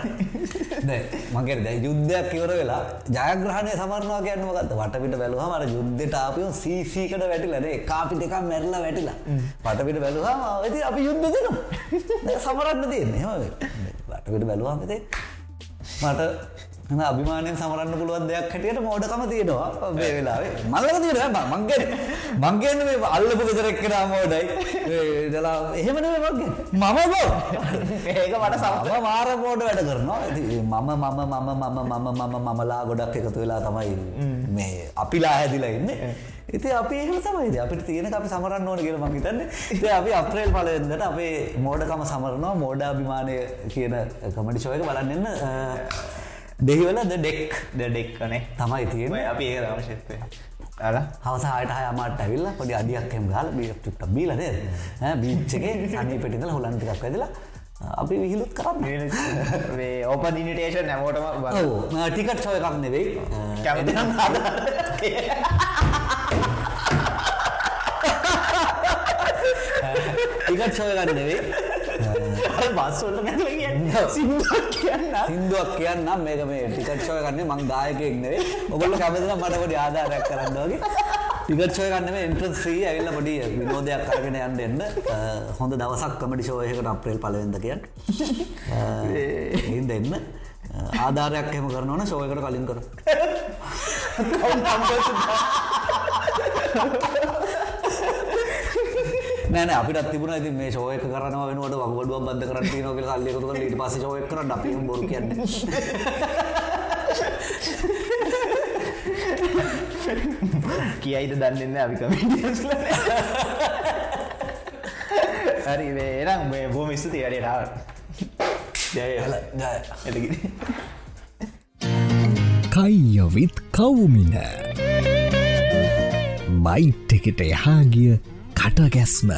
දැන් මං කියන්නේ දැන් යුද්ධයක් ඉවර වෙලා ජයග්‍රහණය සමරනවා කියන්නේ මොකද්ද? වටපිට බැලුවහම අර යුද්ධයට ආපියෝ CC කට වැටිලා නේ එක අපි දෙකක් මැරිලා වැටිලා. වටපිට බැලුවහම ඉතින් අපි යුද්ධ දෙනවා. දැන් සමරන්න තියෙන්නේ. එහෙම වටපිට බැලුවහම ඉතින් මට අභිමානයෙන් සමරන්න පුළුවන් දෙයක් හැටියට මෝඩකම තියෙනවා මේ වෙලාවේ. මල්ලක තියෙනවා මං කියන්නේ. මං අල්ලපු ගෙදර එක්කෙනා මෝඩයි. දලා එහෙම නෙමෙයි මං කියන්නේ. මම බෝ. ඒක මට සම මාර මෝඩ වැඩ කරනවා. මම මම මම මම මම මම මමලා ගොඩක් එකතු වෙලා තමයි මේ අපිලා හැදිලා ඉන්නේ. ඉතින් අපි එහෙම තමයි ඉතින්. අපිට තියෙනක අපි සමරන්න ඕන කියලා මං හිතන්නේ. ඉතින් අපි අප්‍රේල් පළවෙනිදාට අපේ මෝඩකම සමරනවා. මෝඩ අභිමානය කියන කමෙඩි ෂෝ එක බලන්න එන්න දෙහිවල ද ඩෙක් දෙඩෙක්කනේ තමයි තියෙන්නේ. අපි ඒ දවශත්ය අල හවස හයට හයමට ඇවිල්ල පොඩි අඩියක්කෙම ගාල බියක්ට බීලනේ බීච්චගේ සනී පෙටිදල හොලන්ටිකක් ඇදලා අපි විහිලුත් කරන්න. ඕපන් ඉනිටේෂන් නැමෝටම ටිකට් සොය එකක් නෙවෙයි. කැමති ටිකට් සොය ගන්න නෙවෙයි. බස්වල සිදුවක් කියන්න සිින්දුවක් කියන්න. මේක මේ ටිකට් සොය ගන්න මං දායකෙක් නෙවෙයි. ඔගොල්ල කැමතින මට පොඩි ආධාරයක් කරන්න වගේ ටිකට් සොය ගන්න එන්ට්‍රන්ස් ෆ්‍රී ඇවිල්ලා පොඩි විනෝදයක් අරගෙන යන්න එන්න. හොඳ දවසක් කමඩි ෂෝ එකකට අප්‍රේල් පළවෙනිද කියන්න. එහෙනම් දෙන්න. ආධාරයක් එහෙම කරනවා නම් ෂෝ එකට කලින් කර නෑ නෑ අපිට තිබුණා ඉතින් මේ ෂෝ එක කරනවා වෙනුවට කියලා සල්ලි එකතු කරලා ඊට පස්සේ ෂෝ එක කරන්න අපි බොරු කියන්නේ. කියයිද දන්නන්න අපි කමිටියස්ල හරි එනම් මේ බෝම ස්තුති අඩටාව ජය කයියවිත් කවුමින. බයිට් එකට එහාගිය කටගැස්ම